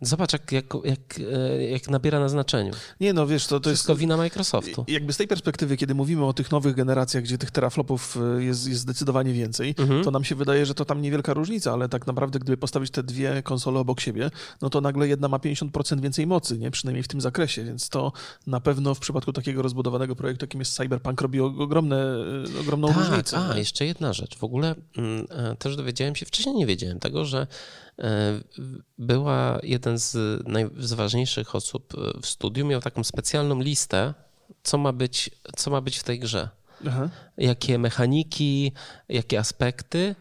Zobacz, jak, jak, jak, e, jak nabiera na znaczeniu. Nie, no wiesz, to, to Wszystko jest... wina Microsoftu. Jakby z tej perspektywy, kiedy mówimy o tych nowych generacjach, gdzie tych teraflopów e, jest, jest zdecydowanie więcej, mhm. to nam się wydaje, że to tam niewielka różnica, ale tak naprawdę, gdyby postawić te dwie konsole obok siebie, no to nagle jedna ma 50% więcej mocy, nie? Przynajmniej w tym zakresie, więc to na pewno w przypadku takiego rozbudowanego projektu, jakim jest Cyberpunk, robi ogromne, e, ogromną tak, różnicę. A, jeszcze jedna rzecz. W ogóle mm, też dowiedziałem się, wcześniej nie wiedziałem tego, że była jeden z najważniejszych osób w studiu, miał taką specjalną listę, co ma być, co ma być w tej grze. Aha. Jakie mechaniki, jakie aspekty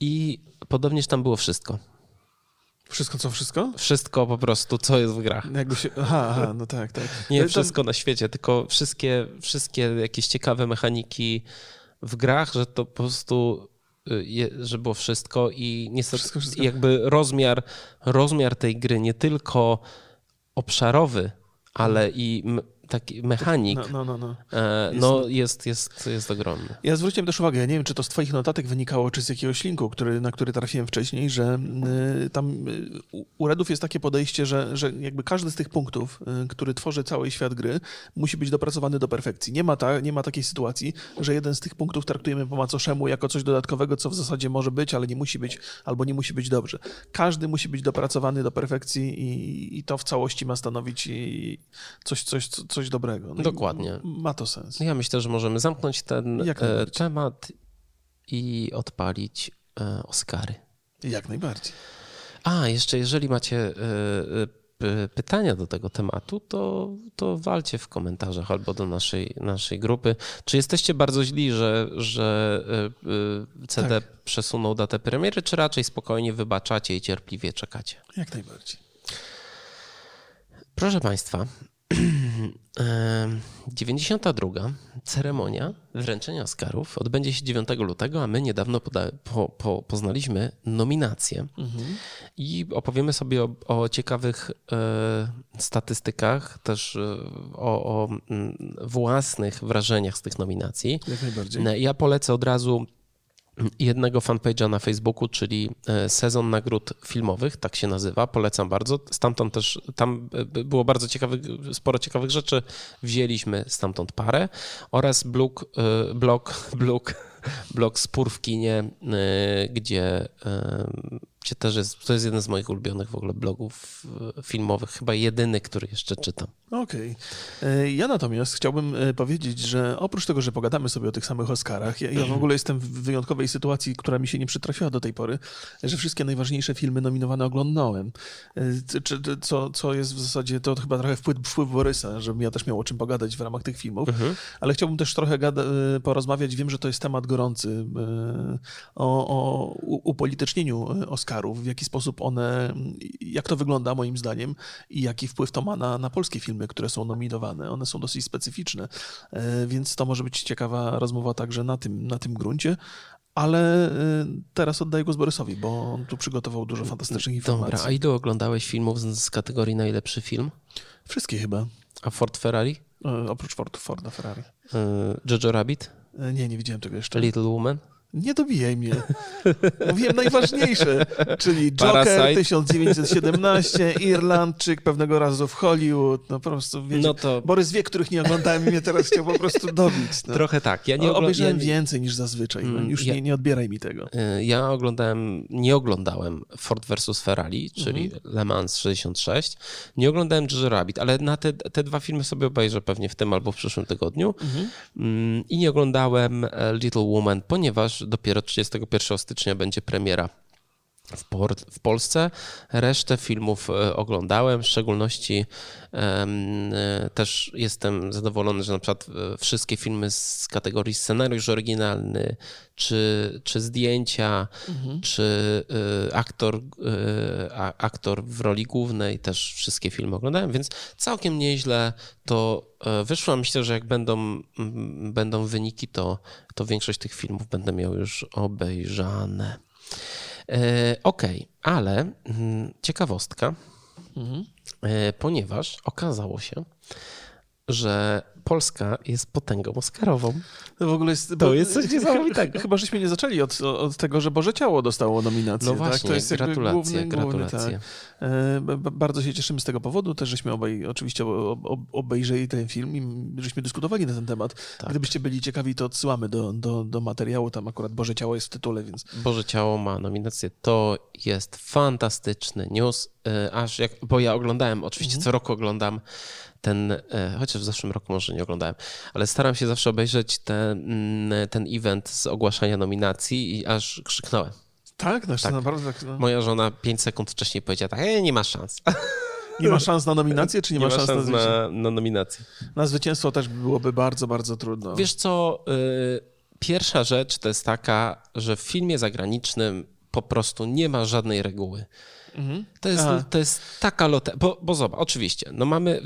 i podobnież tam było wszystko. Wszystko co wszystko? Wszystko po prostu, co jest w grach. Jakby się, aha, aha, no tak, tak. Nie wszystko na świecie, tylko wszystkie, wszystkie jakieś ciekawe mechaniki w grach, że to po prostu że było wszystko i niestety wszystko, wszystko. jakby rozmiar, rozmiar tej gry nie tylko obszarowy, ale i taki mechanik no, no, no, no. no jest, jest, jest ogromny. Ja zwróciłem też uwagę, ja nie wiem, czy to z twoich notatek wynikało, czy z jakiegoś linku, który, na który trafiłem wcześniej, że y, tam y, u Redów jest takie podejście, że, że jakby każdy z tych punktów, który tworzy cały świat gry, musi być dopracowany do perfekcji. Nie ma, ta, nie ma takiej sytuacji, że jeden z tych punktów traktujemy po macoszemu jako coś dodatkowego, co w zasadzie może być, ale nie musi być, albo nie musi być dobrze. Każdy musi być dopracowany do perfekcji i, i to w całości ma stanowić coś, coś, coś dobrego. No Dokładnie. Ma to sens. Ja myślę, że możemy zamknąć ten e, temat i odpalić e, Oscary. Jak najbardziej. A, jeszcze jeżeli macie e, pytania do tego tematu, to, to walcie w komentarzach albo do naszej, naszej grupy. Czy jesteście bardzo źli, że, że CD tak. przesunął datę premiery, czy raczej spokojnie wybaczacie i cierpliwie czekacie? Jak najbardziej. Proszę Państwa, <clears throat> 92. ceremonia wręczenia Oscarów odbędzie się 9 lutego, a my niedawno poda- po, po, poznaliśmy nominacje mhm. i opowiemy sobie o, o ciekawych e, statystykach, też e, o, o mm, własnych wrażeniach z tych nominacji. Jak najbardziej. Ja polecę od razu jednego fanpage'a na Facebooku, czyli e, Sezon Nagród Filmowych, tak się nazywa, polecam bardzo. Stamtąd też, tam e, było bardzo ciekawych, sporo ciekawych rzeczy, wzięliśmy stamtąd parę. Oraz blog, e, blog, <laughs> blog, blog Spór w kinie, gdzie gdzie też jest, to jest jeden z moich ulubionych w ogóle blogów e, filmowych, chyba jedyny, który jeszcze czytam. Okej. Okay. E, ja natomiast chciałbym e, powiedzieć, że oprócz tego, że pogadamy sobie o tych samych Oscarach, ja, ja w ogóle jestem w wyjątkowej sytuacji, która mi się nie przytrafiła do tej pory, że wszystkie najważniejsze filmy nominowane oglądałem. Co, co jest w zasadzie, to chyba trochę wpływ, wpływ Borysa, żebym ja też miał o czym pogadać w ramach tych filmów, mhm. ale chciałbym też trochę gada, porozmawiać, wiem, że to jest temat gorący, o, o upolitycznieniu Oscarów Oscarów, w jaki sposób one, jak to wygląda moim zdaniem i jaki wpływ to ma na, na polskie filmy, które są nominowane. One są dosyć specyficzne, e, więc to może być ciekawa rozmowa także na tym, na tym gruncie. Ale e, teraz oddaję go z Borysowi, bo on tu przygotował dużo fantastycznych informacji. Dobra, a ile oglądałeś filmów z kategorii najlepszy film? Wszystkie chyba. A Ford Ferrari? E, oprócz Ford, Forda Ferrari. Jojo Rabbit? Nie, nie widziałem tego jeszcze. Little Woman? Nie dobijaj mnie. Mówiłem najważniejsze, czyli Joker Parasite. 1917, Irlandczyk pewnego razu w Hollywood. No po prostu wiecie, no to... Borys wie, których nie oglądałem i mnie teraz chciał po prostu dobić. No. Trochę tak. Ja nie ogl... Obejrzałem ja... więcej niż zazwyczaj. No, już ja... nie, nie odbieraj mi tego. Y, ja oglądałem, nie oglądałem Ford vs. Ferrari, czyli mhm. Le Mans 66. Nie oglądałem Jojo Rabbit, ale na te, te dwa filmy sobie obejrzę pewnie w tym albo w przyszłym tygodniu. Mhm. Mm, I nie oglądałem e, Little Woman, ponieważ dopiero 31 stycznia będzie premiera w, Polsce. Resztę filmów e, oglądałem, w szczególności um, też jestem zadowolony, że na przykład e, wszystkie filmy z kategorii scenariusz oryginalny, czy, czy zdjęcia, mhm. czy aktor, aktor w roli głównej, też wszystkie filmy oglądałem, więc całkiem nieźle to wyszło. Myślę, że jak będą, będą wyniki, to, to większość tych filmów będę miał już obejrzane. E, okej, okay, ale mm, ciekawostka, mhm. E, ponieważ okazało się, że Polska jest potęgą oscarową. To w ogóle jest... To jest coś niesamowitego. Chyba żeśmy nie zaczęli od, od tego, że Boże Ciało dostało nominację. No właśnie, tak? to jest gratulacje, główny, gratulacje. Główny, tak. E, bardzo się cieszymy z tego powodu, też żeśmy obaj oczywiście obejrzeli ten film i żeśmy dyskutowali na ten temat. Tak. Gdybyście byli ciekawi, to odsyłamy do, do, do materiału, tam akurat Boże Ciało jest w tytule, więc... Boże Ciało ma nominację, to jest fantastyczny news, e, aż jak, bo ja oglądałem, oczywiście mhm. co roku oglądam ten, e, chociaż w zeszłym roku może nie oglądałem, ale staram się zawsze obejrzeć ten, mm, ten event z ogłaszania nominacji i aż krzyknąłem. Tak? No, tak. naprawdę tak. No. Moja żona 5 sekund wcześniej powiedziała tak, e, nie ma szans. <laughs> Nie ma szans na nominację, czy nie, nie ma, szans, szans na, na, na nominację? Na zwycięstwo też byłoby bardzo, bardzo trudno. Wiesz co, y, pierwsza rzecz to jest taka, że w filmie zagranicznym po prostu nie ma żadnej reguły. Mhm. To, jest, to jest taka loteria, bo, bo zobacz, oczywiście, no mamy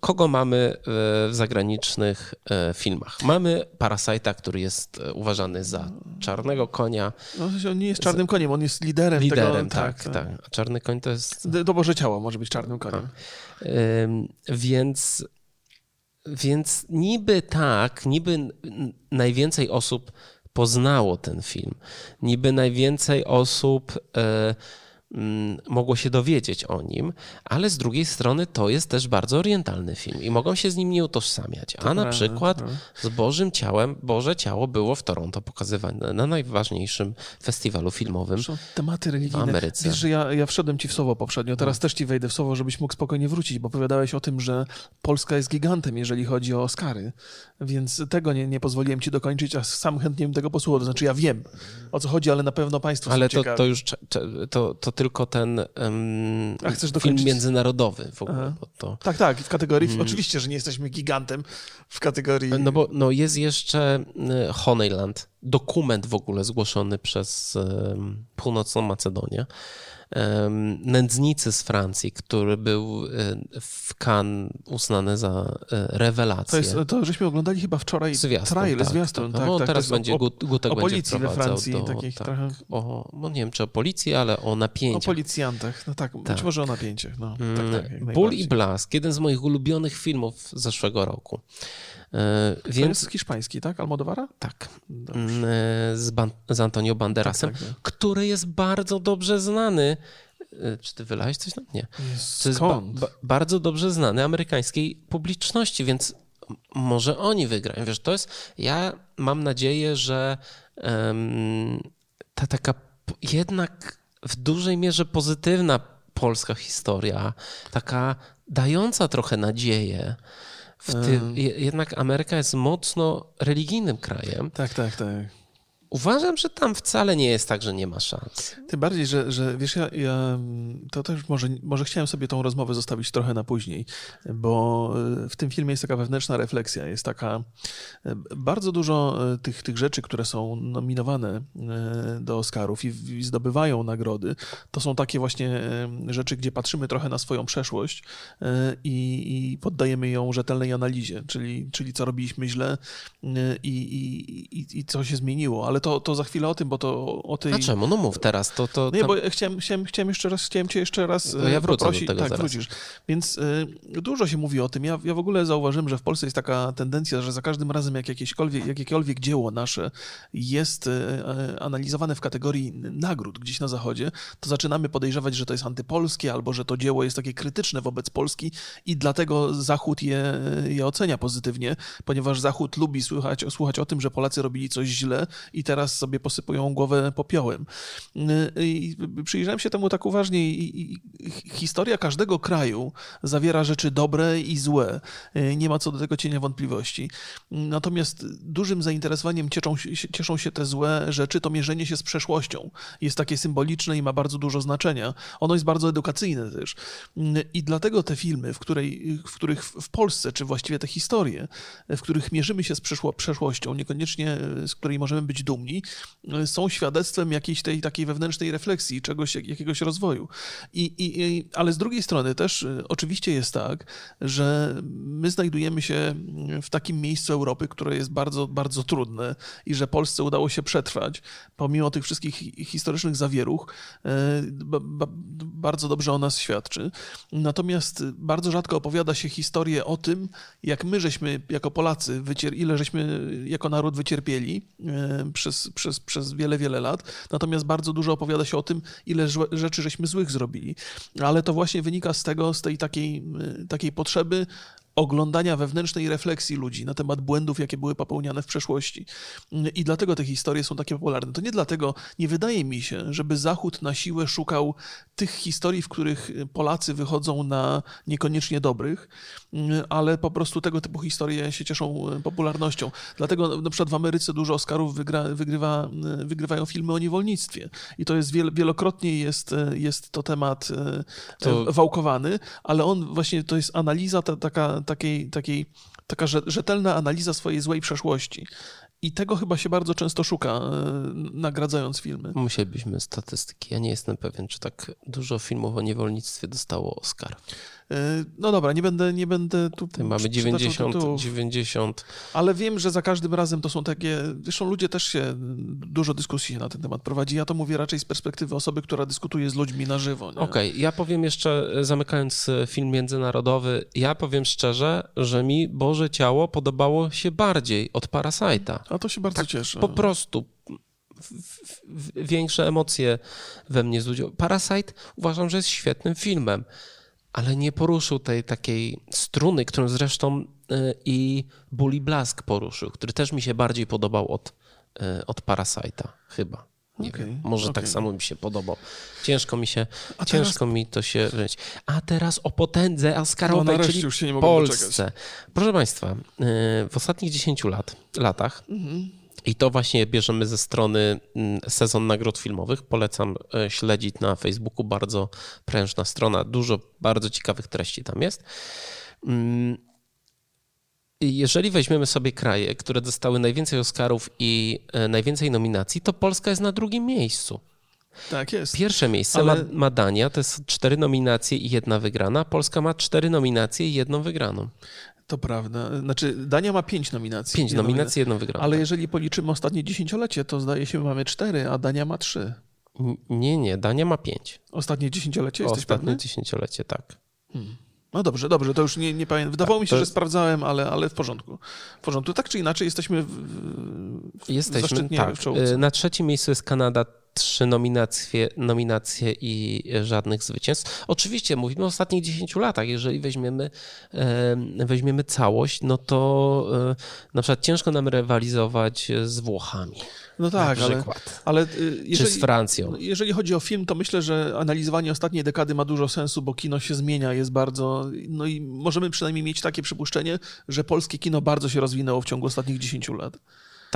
kogo mamy w zagranicznych e, filmach? Mamy Parasite'a, który jest e, uważany za czarnego konia. No, on nie jest czarnym koniem, on jest liderem, liderem tego. Tak, tak, tak. A czarny koń to jest... Do Boże Ciało może być czarnym koniem. Więc, więc niby tak, niby najwięcej osób poznało ten film. Niby najwięcej osób... E, mogło się dowiedzieć o nim, ale z drugiej strony to jest też bardzo orientalny film i mogą się z nim nie utożsamiać. A na przykład z Bożym Ciałem, Boże Ciało było w Toronto pokazywane na najważniejszym festiwalu filmowym tematy religijne. w Ameryce. Wiesz, że ja, ja wszedłem ci w słowo poprzednio, teraz no. też ci wejdę w słowo, żebyś mógł spokojnie wrócić, bo opowiadałeś o tym, że Polska jest gigantem, jeżeli chodzi o Oscary, więc tego nie, nie pozwoliłem ci dokończyć, a sam chętnie bym tego posłuchał. To znaczy ja wiem, o co chodzi, ale na pewno państwo ale są to, to już to, to tylko ten um, A chcesz film międzynarodowy w ogóle. To, Tak, tak, w kategorii, oczywiście, że nie jesteśmy gigantem w kategorii... no bo no, jest jeszcze y, Honeyland, dokument w ogóle zgłoszony przez um, Północną Macedonię. Nędznicy z Francji, który był y, w Cannes uznany za y, rewelację. To, jest, to żeśmy oglądali chyba wczoraj Zwiastun, trailer, tak, zwiastun. tak. Tak, No, tak, teraz będzie o, Gut- Gutek o będzie policji we Francji, do, takich tak, trochę... o, no nie wiem, czy o policji, ale o O napięciach. policjantach, no tak, Tak. być może o napięciach. No, Mm, tak, tak, Ból najbardziej. i blask, jeden z moich ulubionych filmów zeszłego roku. E, To Więc jest hiszpański, tak? Almodowara? tak, mm, e, z, Ban- z Antonio Banderasem, Tak, tak, tak. który jest bardzo dobrze znany. E, Czy ty wylałeś coś na mnie? To jest ba- ba- bardzo dobrze znany amerykańskiej publiczności, więc może oni wygrają. Wiesz, to jest. Ja mam nadzieję, że em, ta taka jednak w dużej mierze pozytywna polska historia, taka dająca trochę nadzieję. Ty, je- jednak Ameryka jest mocno religijnym krajem. Tak, tak, tak. Uważam, że tam wcale nie jest tak, że nie ma szans. Tym bardziej, że, że wiesz, ja, ja to też może, może chciałem sobie tą rozmowę zostawić trochę na później, bo e, w tym filmie jest taka wewnętrzna refleksja, jest taka e, bardzo dużo e, tych, tych rzeczy, które są nominowane do Oscarów i, i zdobywają nagrody, to są takie właśnie rzeczy, gdzie patrzymy trochę na swoją przeszłość i, i poddajemy ją rzetelnej analizie, czyli, czyli co robiliśmy źle i, i, i, i co się zmieniło, ale to, to za chwilę o tym, bo to o- tej... A czemu? No mów teraz, to... to Nie, tam- bo ja chciałem, chciałem, chciałem jeszcze raz, chciałem cię jeszcze raz To ja e, wrócę do poprosić. tego tak, zaraz. wrócisz. Więc y, dużo się mówi o tym. Ja, ja w ogóle zauważyłem, że w Polsce jest taka tendencja, że za każdym razem jak jakiekolwiek, jakiekolwiek dzieło nasze jest e, analizowane w kategorii nagród gdzieś na zachodzie, to zaczynamy podejrzewać, że to jest antypolskie albo że to dzieło jest takie krytyczne wobec Polski i dlatego Zachód je, je ocenia pozytywnie, ponieważ Zachód lubi słuchać, słuchać o tym, że Polacy robili coś źle i teraz sobie posypują głowę popiołem. I przyjrzałem się temu tak uważnie i, historia każdego kraju zawiera rzeczy dobre i złe. Nie ma co do tego cienia wątpliwości. Natomiast dużym zainteresowaniem cieszą, cieszą się te złe rzeczy, to mierzenie się z przeszłością. Jest takie symboliczne i ma bardzo dużo znaczenia. Ono jest bardzo edukacyjne też. I dlatego te filmy, w, której, w których w Polsce, czy właściwie te historie, w których mierzymy się z przeszło, przeszłością, niekoniecznie z której możemy być dumni, są świadectwem jakiejś tej takiej wewnętrznej refleksji, czegoś, jak- jakiegoś rozwoju. I, i, ale z drugiej strony też y, oczywiście jest tak, że my znajdujemy się w takim miejscu Europy, które jest bardzo, bardzo trudne i że Polsce udało się przetrwać, pomimo tych wszystkich hi- historycznych zawieruch, ba, bardzo dobrze o nas świadczy. Natomiast bardzo rzadko opowiada się historię o tym, jak my żeśmy jako Polacy, wycier- ile żeśmy jako naród wycierpieli e, przez, przez, przez wiele, wiele lat. Natomiast bardzo dużo opowiada się o tym, ile rzeczy żeśmy złych zrobili. Ale to właśnie wynika z tego, z tej takiej, e, takiej potrzeby oglądania wewnętrznej refleksji ludzi na temat błędów, jakie były popełniane w przeszłości. I dlatego te historie są takie popularne. To nie dlatego, nie wydaje mi się, żeby Zachód na siłę szukał tych historii, w których Polacy wychodzą na niekoniecznie dobrych, ale po prostu tego typu historie się cieszą popularnością. Dlatego na przykład w Ameryce dużo Oscarów wygra, wygrywa, wygrywają filmy o niewolnictwie. I to jest wiel, wielokrotnie jest, jest to temat To- to... wałkowany, ale on właśnie to jest analiza ta, taka, takiej, takiej, taka rze- rzetelna analiza swojej złej przeszłości. I tego chyba się bardzo często szuka, e, nagradzając filmy. Musielibyśmy statystyki. Ja nie jestem pewien, czy tak dużo filmów o niewolnictwie dostało Oscar. E, No dobra, nie będę, nie będę tu Tutaj mamy przytaczał 90, tytułów, 90. ale wiem, że za każdym razem to są takie, zresztą ludzie też się, dużo dyskusji na ten temat prowadzi. Ja to mówię raczej z perspektywy osoby, która dyskutuje z ludźmi na żywo. Okej, ja powiem jeszcze, e, zamykając e, film międzynarodowy, ja powiem szczerze, że mi Boże Ciało podobało się bardziej od Parasite'a. A to się bardzo Tak, cieszę. Po prostu większe emocje we mnie zbudził. Parasite uważam, że jest świetnym filmem, ale nie poruszył tej takiej struny, którą zresztą y, i Bully Blask poruszył, który też mi się bardziej podobał od, y, od Parasite'a, chyba. Nie Okej, wiem, może tak okej. samo mi się podobał. Ciężko mi się, A teraz- ciężko mi to się żyć. A teraz o potędze Oscarowej, No czyli już się nie mogę Polsce. Proszę Państwa, y, w ostatnich 10 lat, latach Mhm. I to właśnie bierzemy ze strony mm, sezon nagród filmowych. Polecam e, śledzić na Facebooku. Bardzo prężna strona, dużo bardzo ciekawych treści tam jest. Mm, jeżeli weźmiemy sobie kraje, które dostały najwięcej Oscarów i e, najwięcej nominacji, to Polska jest na drugim miejscu. Tak jest. Pierwsze miejsce Ale- ma, ma Dania, to jest cztery nominacje i jedna wygrana. Polska ma cztery nominacje i jedną wygraną. To prawda. Znaczy, Dania ma pięć nominacji. Pięć nominacji, jedną wygraną. Ale tak. jeżeli policzymy ostatnie dziesięciolecie, to zdaje się, mamy cztery, a Dania ma trzy. Nie, nie, Dania ma pięć. Ostatnie dziesięciolecie, jesteś Ostatnie pewny? dziesięciolecie, tak. No dobrze, dobrze, to już nie, nie pamiętam. Wydawało mi się, to że sprawdzałem, ale, ale w porządku. W porządku. Tak czy inaczej, jesteśmy w, w, Jesteśmy, tak. w czołówce. Na trzecim miejscu jest Kanada, trzy nominacje, nominacje i żadnych zwycięstw. Oczywiście mówimy o ostatnich 10 latach. Jeżeli weźmiemy, em, weźmiemy całość, no to e, na przykład ciężko nam rywalizować z Włochami. No tak, ale, ale y, Czy jeżeli, z Francją. no, jeżeli chodzi o film, to myślę, że analizowanie ostatniej dekady ma dużo sensu, bo kino się zmienia, jest bardzo. No i możemy przynajmniej mieć takie przypuszczenie, że polskie kino bardzo się rozwinęło w ciągu ostatnich 10 lat.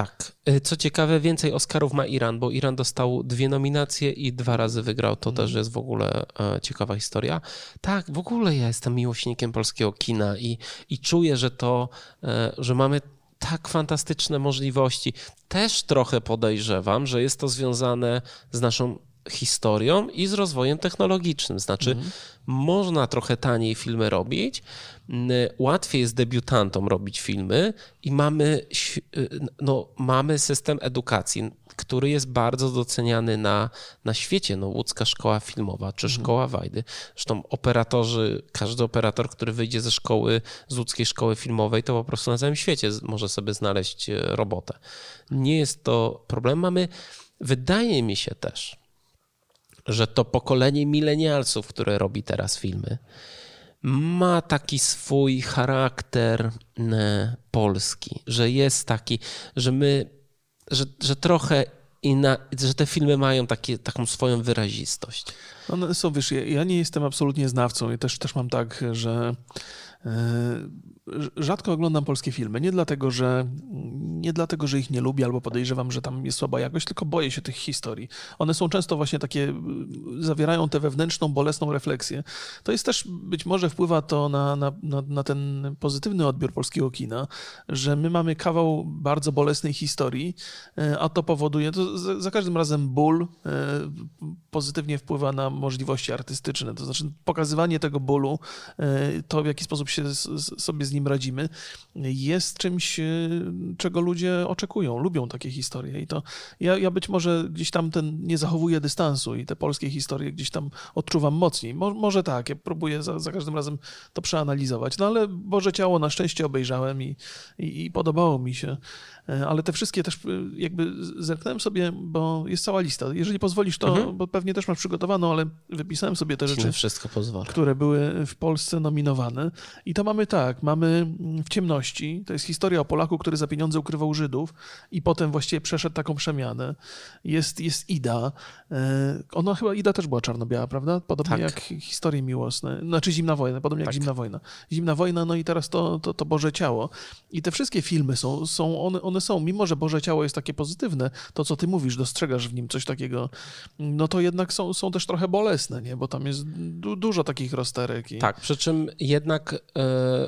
Tak. Y, Co ciekawe, więcej Oscarów ma Iran, bo Iran dostał dwie nominacje i dwa razy wygrał. To też jest w ogóle e, ciekawa historia. Tak, w ogóle ja jestem miłośnikiem polskiego kina i, i czuję, że to, e, że mamy tak fantastyczne możliwości. Też trochę podejrzewam, że jest to związane z naszą historią i z rozwojem technologicznym. Znaczy, można trochę taniej filmy robić, n- łatwiej jest debiutantom robić filmy i mamy, y, no, mamy system edukacji, który jest bardzo doceniany na, na świecie. No, łódzka szkoła filmowa czy szkoła Wajdy. Zresztą operatorzy, każdy operator, który wyjdzie ze szkoły, z łódzkiej szkoły filmowej, to po prostu na całym świecie może sobie znaleźć e, robotę. Nie jest to problem. Mamy, wydaje mi się też, że to pokolenie milenialsów, które robi teraz filmy, ma taki swój charakter e, polski, że jest taki, że my, że, że trochę inna, że te filmy mają taką swoją wyrazistość. One są, wiesz, ja, ja nie jestem absolutnie znawcą i też, też mam tak, że e, rzadko oglądam polskie filmy. Nie dlatego, że, nie dlatego, że ich nie lubię albo podejrzewam, że tam jest słaba jakość, tylko boję się tych historii. One są często właśnie takie, y, zawierają tę wewnętrzną, bolesną refleksję. To jest też, być może wpływa to na, na, na, na ten pozytywny odbiór polskiego kina, że my mamy kawał bardzo bolesnej historii, e, a to powoduje, to za, za każdym razem ból e, pozytywnie wpływa na możliwości artystyczne. To znaczy pokazywanie tego bólu, to w jaki sposób się sobie z nim radzimy, jest czymś, e, czego ludzie oczekują, lubią takie historie. I to ja, ja być może gdzieś tam ten nie zachowuję dystansu i te polskie historie gdzieś tam odczuwam mocniej. Mo, może tak, ja próbuję za, za każdym razem to przeanalizować. No ale Boże Ciało na szczęście obejrzałem i, i, i podobało mi się. E, Ale te wszystkie też e, jakby zerknąłem sobie, bo jest cała lista. Jeżeli pozwolisz, to, Mhm. bo pewnie też masz przygotowaną, ale wypisałem sobie te rzeczy wszystko pozwolę. które były w Polsce nominowane. I to mamy tak, mamy w ciemności, to jest historia o Polaku, który za pieniądze ukrywał Żydów i potem właściwie przeszedł taką przemianę. Jest, jest Ida. E, Ona chyba, Ida też była czarno-biała, prawda? Podobnie Tak. jak historie miłosne. Znaczy Zimna Wojna, podobnie jak Tak. Zimna Wojna. Zimna Wojna, no i teraz to, to, to Boże Ciało. I te wszystkie filmy są, są one, one są, mimo że Boże Ciało jest takie pozytywne, to co ty mówisz, dostrzegasz w nim coś takiego, no to jednak są, są też trochę bolesne, nie? Bo tam jest du- dużo takich rozterek. I... Tak, przy czym jednak e,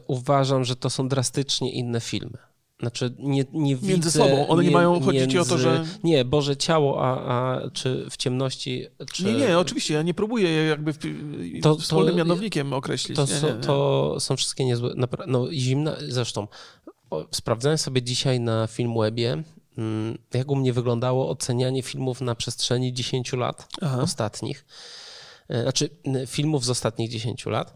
uważam, że to są drastycznie inne filmy. Znaczy nie, nie Między widzę... sobą. One nie mają- chodzi ci o to, między- że- Nie, Boże Ciało, a, a czy w ciemności... Czy... Nie, nie, oczywiście, ja nie próbuję je jakby w, To- wspólnym to- mianownikiem określić. To, nie, są, nie, nie. to są wszystkie niezłe. No, zimna, zresztą sprawdzałem sobie dzisiaj na Filmwebie, mm, jak u mnie wyglądało ocenianie filmów na przestrzeni 10 lat Aha. ostatnich. E, Znaczy, filmów z ostatnich 10 lat.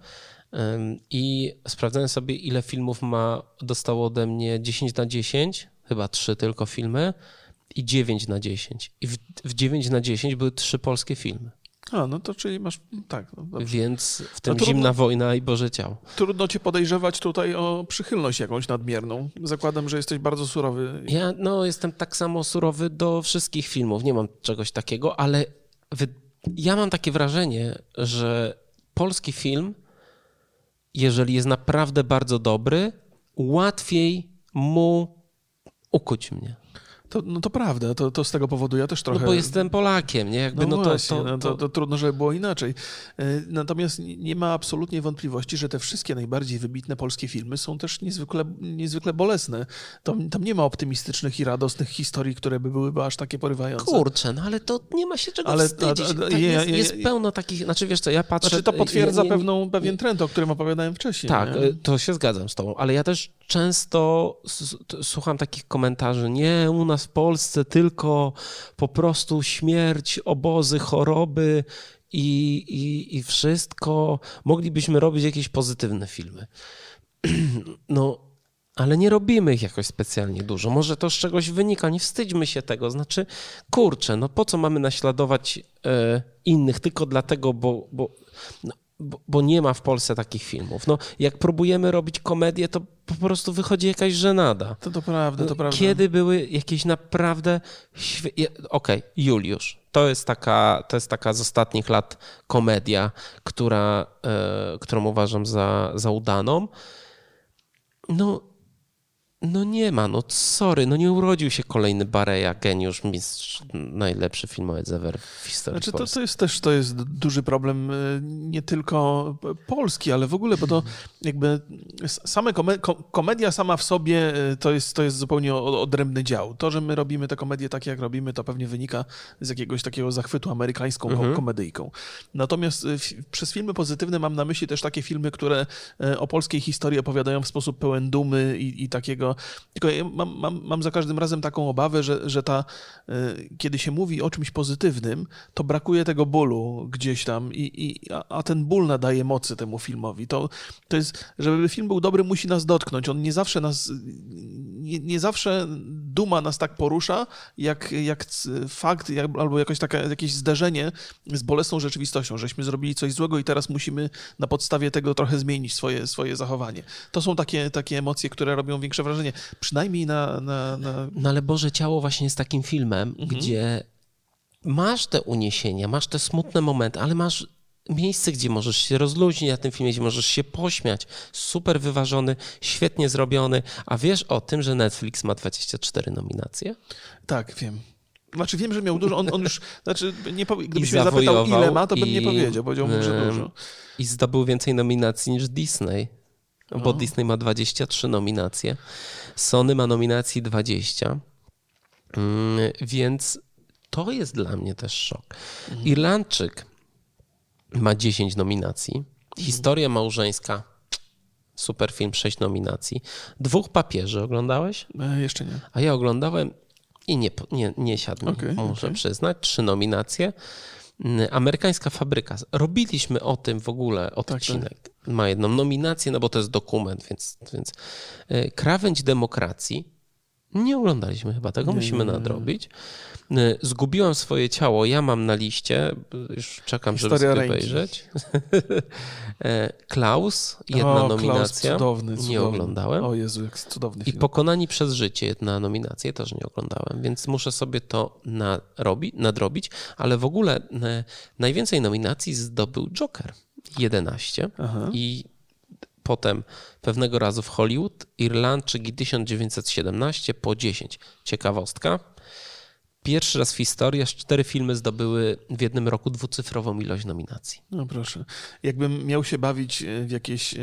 I sprawdzałem sobie, ile filmów ma, dostało ode mnie 10 na 10, chyba 3 tylko filmy, i 9 na 10. I w, w 9 na 10 były trzy polskie filmy. A, no to czyli masz, tak. No. Więc w tym trudno- Zimna Wojna i Boże Ciało. Trudno cię podejrzewać tutaj o przychylność jakąś nadmierną. Zakładam, że jesteś bardzo surowy. Ja no, jestem tak samo surowy do wszystkich filmów. Nie mam czegoś takiego, ale wy... ja mam takie wrażenie, że polski film, jeżeli jest naprawdę bardzo dobry, łatwiej mu ukuć mnie. To, no to prawda, to, to z tego powodu ja też trochę... No bo jestem Polakiem, nie? Jakby, no, no, właśnie, to, to, no to, to trudno, żeby było inaczej. E, Natomiast nie ma absolutnie wątpliwości, że te wszystkie najbardziej wybitne polskie filmy są też niezwykle, niezwykle bolesne. Tam, tam nie ma optymistycznych i radosnych historii, które by byłyby aż takie porywające. Kurczę, no ale to nie ma się czego Ale- wstydzić. a- a- Tak, ja- jest, ja- jest pełno takich, znaczy wiesz co, ja patrzę... Znaczy to potwierdza nie- pewną, pewien trend, o którym opowiadałem wcześniej. Tak, nie? to się zgadzam z tobą, ale ja też często słucham takich komentarzy, nie, u nas w Polsce tylko po prostu śmierć, obozy, choroby i, i, i wszystko. Moglibyśmy robić jakieś pozytywne filmy. <clears throat> No, ale nie robimy ich jakoś specjalnie dużo. Może to z czegoś wynika, nie wstydźmy się tego. Znaczy, kurczę, no po co mamy naśladować e, innych tylko dlatego, bo, bo, no, bo, bo nie ma w Polsce takich filmów. No, jak próbujemy robić komedię, to po prostu wychodzi jakaś żenada. To, to prawda, to prawda. Kiedy były jakieś naprawdę. Świe... Okej, Juliusz. To jest, taka, to jest taka z ostatnich lat komedia, która, e, którą uważam za, za udaną. No, no nie ma, no sorry, no nie urodził się kolejny Bareja, geniusz, mistrz, najlepszy filmowiec ever w historii Znaczy, to, to jest też to jest duży problem y, nie tylko polski, ale w ogóle, bo to jakby same kome, ko- komedia sama w sobie y, to jest, to jest zupełnie odrębny dział. To, że my robimy te komedie takie, jak robimy, to pewnie wynika z jakiegoś takiego zachwytu amerykańską ko- komedyjką. Natomiast y, przez filmy pozytywne mam na myśli też takie filmy, które o polskiej historii opowiadają w sposób pełen dumy i, i takiego. Tylko ja mam, mam, mam za każdym razem taką obawę, że, że ta, y, kiedy się mówi o czymś pozytywnym, to brakuje tego bólu gdzieś tam, i, i, a, a ten ból nadaje mocy temu filmowi. To, to jest, żeby film był dobry, musi nas dotknąć. On nie zawsze nas, nie, nie zawsze duma nas tak porusza, jak, jak fakt, jak, albo jakoś taka, jakieś zderzenie z bolesną rzeczywistością, żeśmy zrobili coś złego i teraz musimy na podstawie tego trochę zmienić swoje, swoje zachowanie. To są takie, takie emocje, które robią większe wrażenie. Przynajmniej na, na, na No ale Boże Ciało właśnie jest takim filmem, Mhm. gdzie masz te uniesienia, masz te smutne momenty, ale masz miejsce, gdzie możesz się rozluźnić na tym filmie, gdzie możesz się pośmiać. Super wyważony, świetnie zrobiony. A wiesz o tym, że Netflix ma 24 nominacje? Tak, wiem. Znaczy wiem, że miał dużo. On, on już, <laughs> znaczy, nie gdybyś I mnie zapytał, ile ma, to bym nie i, powiedział. Powiedziałbym, że dużo. I zdobył więcej nominacji niż Disney, bo O. Disney ma 23 nominacje. Sony ma nominacji 20. Mm, Więc to jest dla mnie też szok. Mhm. Irlandczyk ma 10 nominacji. Historia małżeńska. Super film, 6 nominacji. Dwóch papieży oglądałeś? E, jeszcze nie. A ja oglądałem i nie, nie, nie siadł mi, Okej, muszę okej. przyznać. Trzy nominacje. Amerykańska fabryka. Robiliśmy o tym w ogóle odcinek. Ma jedną nominację, no bo to jest dokument, więc, więc y, Krawędź demokracji. Nie oglądaliśmy chyba tego, Nie, musimy nie, nie, nadrobić. Y, Zgubiłam swoje ciało, ja mam na liście, już czekam, żeby Historia sobie ręki. obejrzeć. <laughs> E, Klaus, jedna o, Klaus, nominacja. cudowny, Nie cudowny. oglądałem. O Jezu, jak cudowny I film. Pokonani przez życie, jedna nominacja, też nie oglądałem, więc muszę sobie to narobi, nadrobić. Ale w ogóle e, najwięcej nominacji zdobył Joker, 11. Aha. I potem pewnego razu w Hollywood, Irlandczyk i 1917 po 10. Ciekawostka. Pierwszy raz w historii aż cztery filmy zdobyły w jednym roku dwucyfrową ilość nominacji. No proszę. Jakbym miał się bawić e, w jakieś e,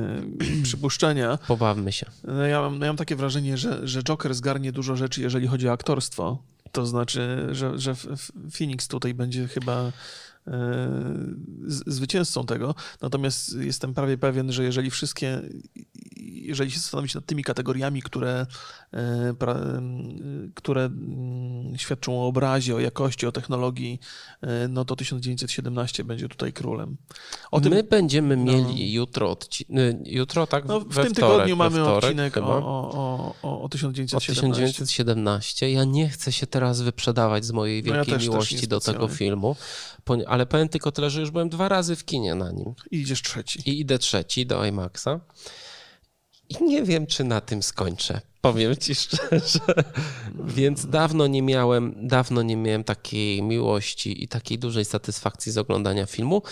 <clears throat> przypuszczenia, Pobawmy się. no ja, mam, ja mam takie wrażenie, że, że Joker zgarnie dużo rzeczy, jeżeli chodzi o aktorstwo. To znaczy, że, że Phoenix tutaj będzie chyba zwycięzcą tego. Natomiast jestem prawie pewien, że jeżeli wszystkie, jeżeli się zastanowić nad tymi kategoriami, które, e, pra, m, które mm, świadczą o obrazie, o jakości, o technologii, e, no to 1917 będzie tutaj królem. O tym, My będziemy mieli jutro, odci- y, jutro tak no, w tym wtorek, tygodniu mamy wtorek odcinek chyba. o, o, o, o, o O 1917. 1917. Ja nie chcę się teraz wyprzedawać z mojej No ja wielkiej też- też miłości do tego filmu, ale powiem tylko tyle, że już byłem dwa razy w kinie na nim I idziesz trzeci. i idę trzeci do IMAXa i nie wiem, czy na tym skończę. Powiem ci <laughs> szczerze. Więc dawno nie miałem, dawno nie miałem takiej miłości i takiej dużej satysfakcji z oglądania filmu.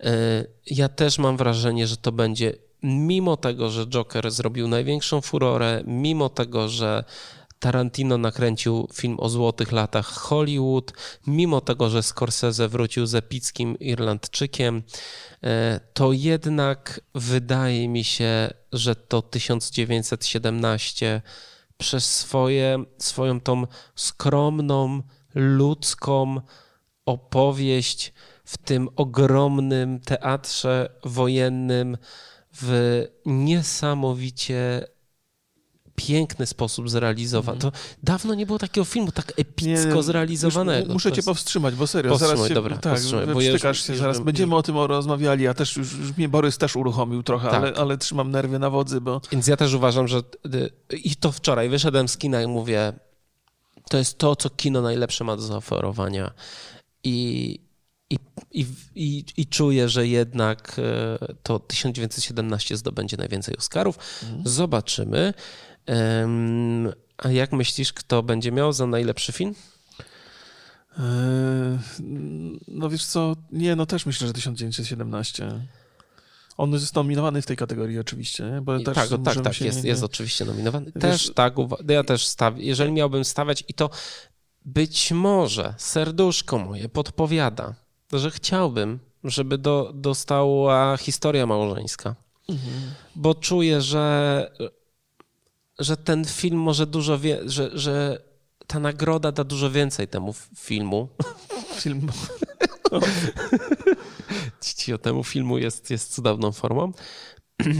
E, Ja też mam wrażenie, że to będzie, mimo tego, że Joker zrobił największą furorę, mimo tego, że Tarantino nakręcił film o złotych latach Hollywood, mimo tego, że Scorsese wrócił z epickim Irlandczykiem, e, to jednak wydaje mi się, że to 1917 przez swoje, swoją tą skromną, ludzką opowieść w tym ogromnym teatrze wojennym w niesamowicie piękny sposób zrealizowany. To dawno nie było takiego filmu tak epicko Nie, zrealizowanego. Muszę cię powstrzymać, bo serio, Powstrzymaj, zaraz się, dobra, tak, powstrzymaj, bo ja już- się, już zaraz będziemy o tym rozmawiali, a też już, już mnie Borys też uruchomił trochę, Tak. ale, ale trzymam nerwy na wodzy, bo Więc ja też uważam, że y, i to wczoraj wyszedłem z kina i mówię, to jest to, co kino najlepsze ma do zaoferowania. I, i, i, i, i czuję, że jednak e, to 1917 zdobędzie najwięcej Oscarów. Zobaczymy. A jak myślisz, kto będzie miał za najlepszy film? No wiesz co, nie, no też myślę, że 1917. On jest nominowany w tej kategorii oczywiście, nie? bo I też tak, tak, tak, jest, nie- jest oczywiście nominowany. Wiesz- Też tak, uwa- ja też stawię, jeżeli miałbym stawiać i to być może serduszko moje podpowiada, że chciałbym, żeby do, dostała historia małżeńska, Mhm. bo czuję, że, że ten film może dużo wie, że, że ta nagroda da dużo więcej temu f- filmu. <laughs> Film. <laughs> Czci temu filmu jest, jest cudowną formą. <clears throat>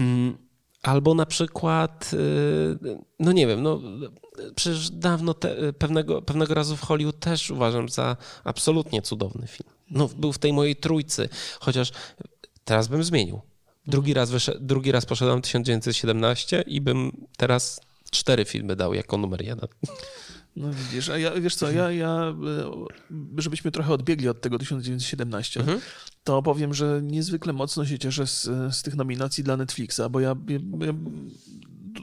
Albo na przykład, y, no nie wiem, no przecież dawno te, pewnego, pewnego razu w Hollywood też uważam za absolutnie cudowny film. No, był w tej mojej trójcy, chociaż teraz bym zmienił. Drugi raz, wyszedł, drugi raz poszedłem 1917 i bym teraz cztery filmy dał jako numer jeden. No widzisz, a ja, wiesz co, ja, ja, e, żebyśmy trochę odbiegli od tego 1917, Mhm. to powiem, że niezwykle mocno się cieszę z, z tych nominacji dla Netflixa, bo ja, ja, ja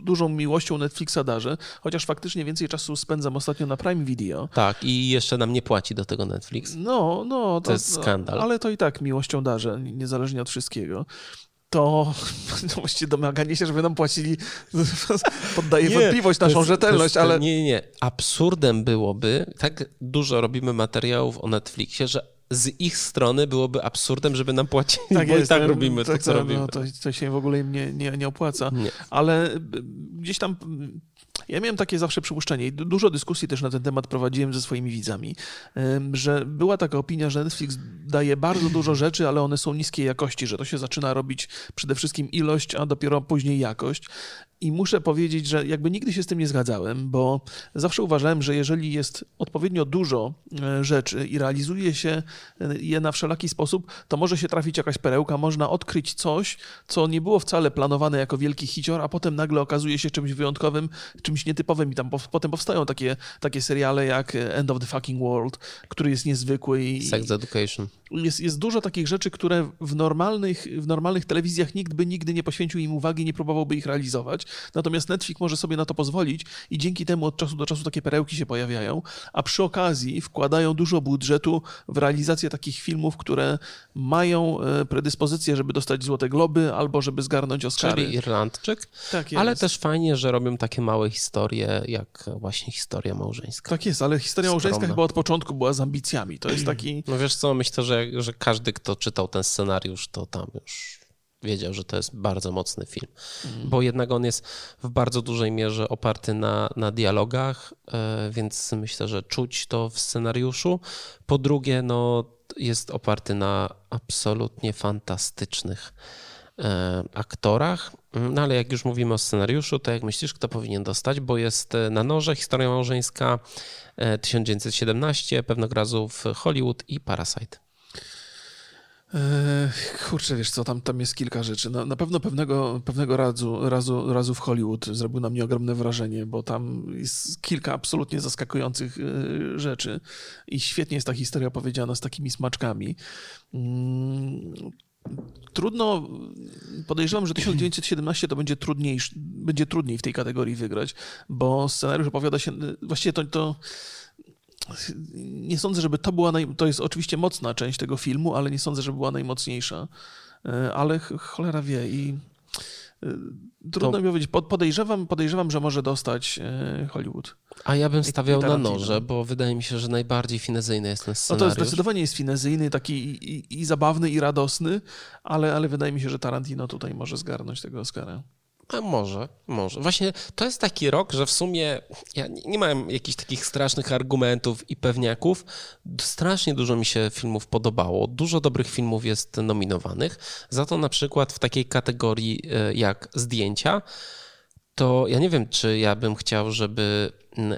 dużą miłością Netflixa darzę, chociaż faktycznie więcej czasu spędzam ostatnio na Prime Video. Tak, i jeszcze nam nie płaci do tego Netflix. No, no. To, jest skandal. Ale to i tak miłością darzę, niezależnie od wszystkiego. To <laughs> no właściwie domaganie się, żeby nam płacili, <laughs> poddaje Nie, wątpliwość naszą jest- rzetelność, jest, ale... Nie, nie, nie. Absurdem byłoby, tak dużo robimy materiałów o Netflixie, że z ich strony byłoby absurdem, żeby nam płacić, Tak bo jest, i tak no, robimy to, co no, robimy. To, to się w ogóle im nie, nie, nie opłaca. Nie. Ale y, gdzieś tam ja miałem takie zawsze przypuszczenie i du- dużo dyskusji też na ten temat prowadziłem ze swoimi widzami, że była taka opinia, że Netflix daje bardzo dużo rzeczy, ale one są niskiej jakości, że to się zaczyna robić przede wszystkim ilość, a dopiero później jakość. I muszę powiedzieć, że jakby nigdy się z tym nie zgadzałem, bo zawsze uważałem, że jeżeli jest odpowiednio dużo e, rzeczy i realizuje się e, je na wszelaki sposób, to może się trafić jakaś perełka, można odkryć coś, co nie było wcale planowane jako wielki hicior, a potem nagle okazuje się czymś wyjątkowym, czymś nietypowym i tam pow- potem powstają takie, takie seriale jak End of the Fucking World, który jest niezwykły i, Sex Education. Jest, jest dużo takich rzeczy, które w normalnych, w normalnych telewizjach nikt by nigdy nie poświęcił im uwagi, nie próbowałby ich realizować. Natomiast Netflix może sobie na to pozwolić i dzięki temu od czasu do czasu takie perełki się pojawiają, a przy okazji wkładają dużo budżetu w realizację takich filmów, które mają e, predyspozycję, żeby dostać Złote Globy albo żeby zgarnąć Oscary. Czyli Irlandczyk, tak jest. ale też fajnie, że robią takie małe historie, jak właśnie historia małżeńska. Tak jest, ale historia małżeńska Skromna. chyba od początku była z ambicjami. To jest <clears throat> taki... No wiesz co, myślę, że, że każdy, kto czytał ten scenariusz, to tam już wiedział, że to jest bardzo mocny film. Bo jednak on jest w bardzo dużej mierze oparty na, na dialogach, e, więc myślę, że czuć to w scenariuszu. Po drugie, no, jest oparty na absolutnie fantastycznych e, aktorach. No ale jak już mówimy o scenariuszu, to jak myślisz, kto powinien dostać? Bo jest e, na noże historia małżeńska e, 1917, pewnego razu w Hollywood i Parasite. Kurczę, wiesz co, tam, tam jest kilka rzeczy. Na, na pewno pewnego, pewnego razu, razu, razu w Hollywood zrobił na mnie ogromne wrażenie, bo tam jest kilka absolutnie zaskakujących e, rzeczy i świetnie jest ta historia opowiedziana z takimi smaczkami. Mm, Trudno, podejrzewam, że 1917 to będzie, trudniejszy, będzie trudniej w tej kategorii wygrać, bo scenariusz opowiada się, właściwie to, to nie sądzę, żeby to była, naj... to jest oczywiście mocna część tego filmu, ale nie sądzę, żeby była najmocniejsza. E, Ale ch- cholera wie i Trudno to... mi powiedzieć. Podejrzewam, podejrzewam, że może dostać Hollywood. A ja bym stawiał na noże, bo wydaje mi się, że najbardziej finezyjny jest ten scenariusz. No to zdecydowanie jest finezyjny, taki i, i, i zabawny, i radosny, ale, ale wydaje mi się, że Tarantino tutaj może zgarnąć tego Oscara. A może, może. Właśnie to jest taki rok, że w sumie ja nie mam jakichś takich strasznych argumentów i pewniaków. Strasznie dużo mi się filmów podobało. Dużo dobrych filmów jest nominowanych. Za to na przykład w takiej kategorii e, jak zdjęcia, to ja nie wiem, czy ja bym chciał, żeby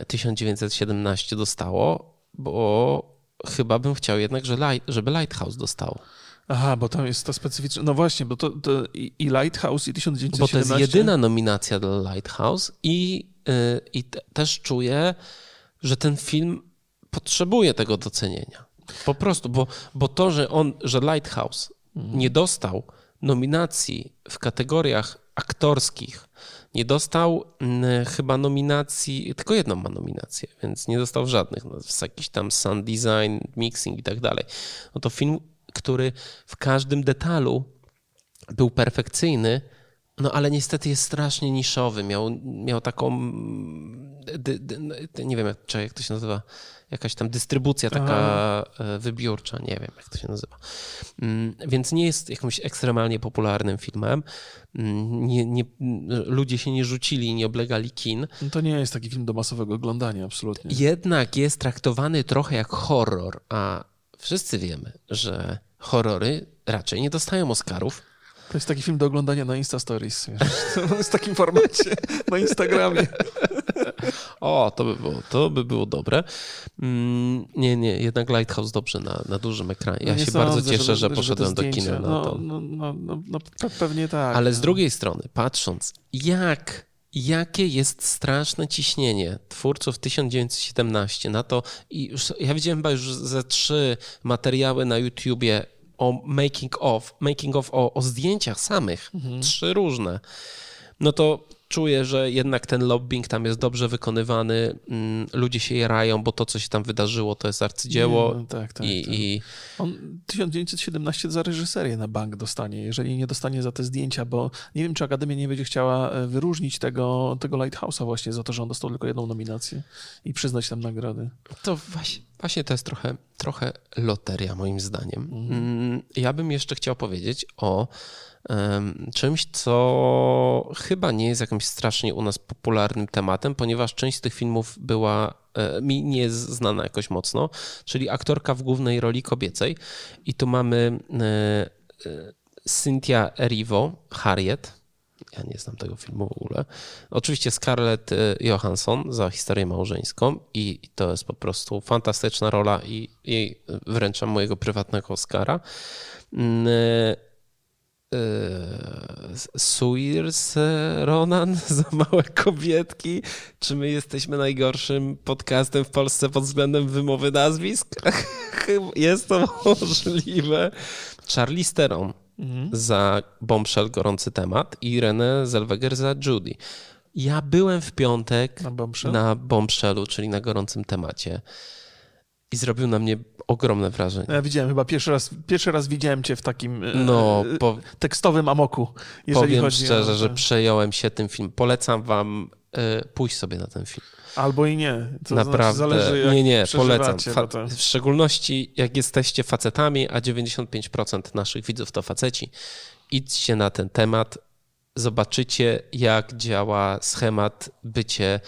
1917 dostało, bo chyba bym chciał jednak, żeby Lighthouse dostało. Aha, bo tam jest to specyficzne. No właśnie, bo to, to i, i Lighthouse i 1917. Bo to jest jedyna nominacja dla Lighthouse i, yy, i te, też czuję, że ten film potrzebuje tego docenienia. Po prostu, bo, bo to, że on, że Lighthouse mhm. nie dostał nominacji w kategoriach aktorskich, nie dostał chyba nominacji, tylko jedną ma nominację, więc nie dostał żadnych, no, jakiś tam sound design, mixing i tak dalej. No to film który w każdym detalu był perfekcyjny, no ale niestety jest strasznie niszowy. Miał, miał taką, dy, dy, nie wiem jak, jak to się nazywa, jakaś tam dystrybucja taka Aha. E, wybiórcza, nie wiem jak to się nazywa. Mm, więc nie jest jakimś ekstremalnie popularnym filmem. Mm, nie, nie, ludzie się nie rzucili, nie oblegali kin. No to nie jest taki film do masowego oglądania, absolutnie. Jednak jest traktowany trochę jak horror, a wszyscy wiemy, że horrory raczej nie dostają Oscarów. To jest taki film do oglądania na Insta Stories. <laughs> W takim formacie na Instagramie. O, to by było, to by było dobre. Mm, nie, nie, jednak Lighthouse dobrze na, na dużym ekranie. Ja no się sądzę, bardzo cieszę, że, że poszedłem do kina na no, to. No, no, no, no, pewnie tak. Ale z drugiej strony, patrząc, jak jakie jest straszne ciśnienie twórców 1917 na to i już, ja widziałem chyba już ze trzy materiały na YouTubie o making of, making of o, o zdjęciach samych, mhm. trzy różne. No to czuję, że jednak ten lobbying tam jest dobrze wykonywany, mm, ludzie się jarają, bo to, co się tam wydarzyło, to jest arcydzieło. Nie, no tak, tak, i, tak. i... On 1917 za reżyserię na bank dostanie, jeżeli nie dostanie za te zdjęcia, bo nie wiem, czy Akademia nie będzie chciała e, wyróżnić tego, tego Lighthouse'a właśnie za to, że on dostał tylko jedną nominację i przyznać tam nagrody. To właśnie, właśnie to jest trochę, trochę loteria moim zdaniem. Mhm. Mm, ja bym jeszcze chciał powiedzieć o czymś, co chyba nie jest jakimś strasznie u nas popularnym tematem, ponieważ część z tych filmów była e, mi nie jest znana jakoś mocno, czyli aktorka w głównej roli kobiecej. I tu mamy e, e, Cynthia Erivo, Harriet. Ja nie znam tego filmu w ogóle. Oczywiście Scarlett Johansson za historię małżeńską i to jest po prostu fantastyczna rola i jej wręczam mojego prywatnego Oscara. Yy, Suirs Ronan <laughs> za małe kobietki? Czy my jesteśmy najgorszym podcastem w Polsce pod względem wymowy nazwisk? <laughs> Jest to <laughs> możliwe. Charlie Steron mhm. za Bombshell Gorący Temat i Renę Zellweger za Judy. Ja byłem w piątek na, Bombshell? na Bombshellu, czyli na gorącym temacie. I zrobił na mnie ogromne wrażenie. Ja widziałem chyba pierwszy raz, pierwszy raz widziałem cię w takim e, no, po, tekstowym amoku. Powiem szczerze, o... że przejąłem się tym filmem. Polecam wam y, pójść sobie na ten film. Albo i nie. To znaczy, Naprawdę. Zależy, jak nie, nie, polecam. Fa- to... W szczególności jak jesteście facetami, a 95% naszych widzów to faceci, idźcie na ten temat, zobaczycie jak działa schemat bycie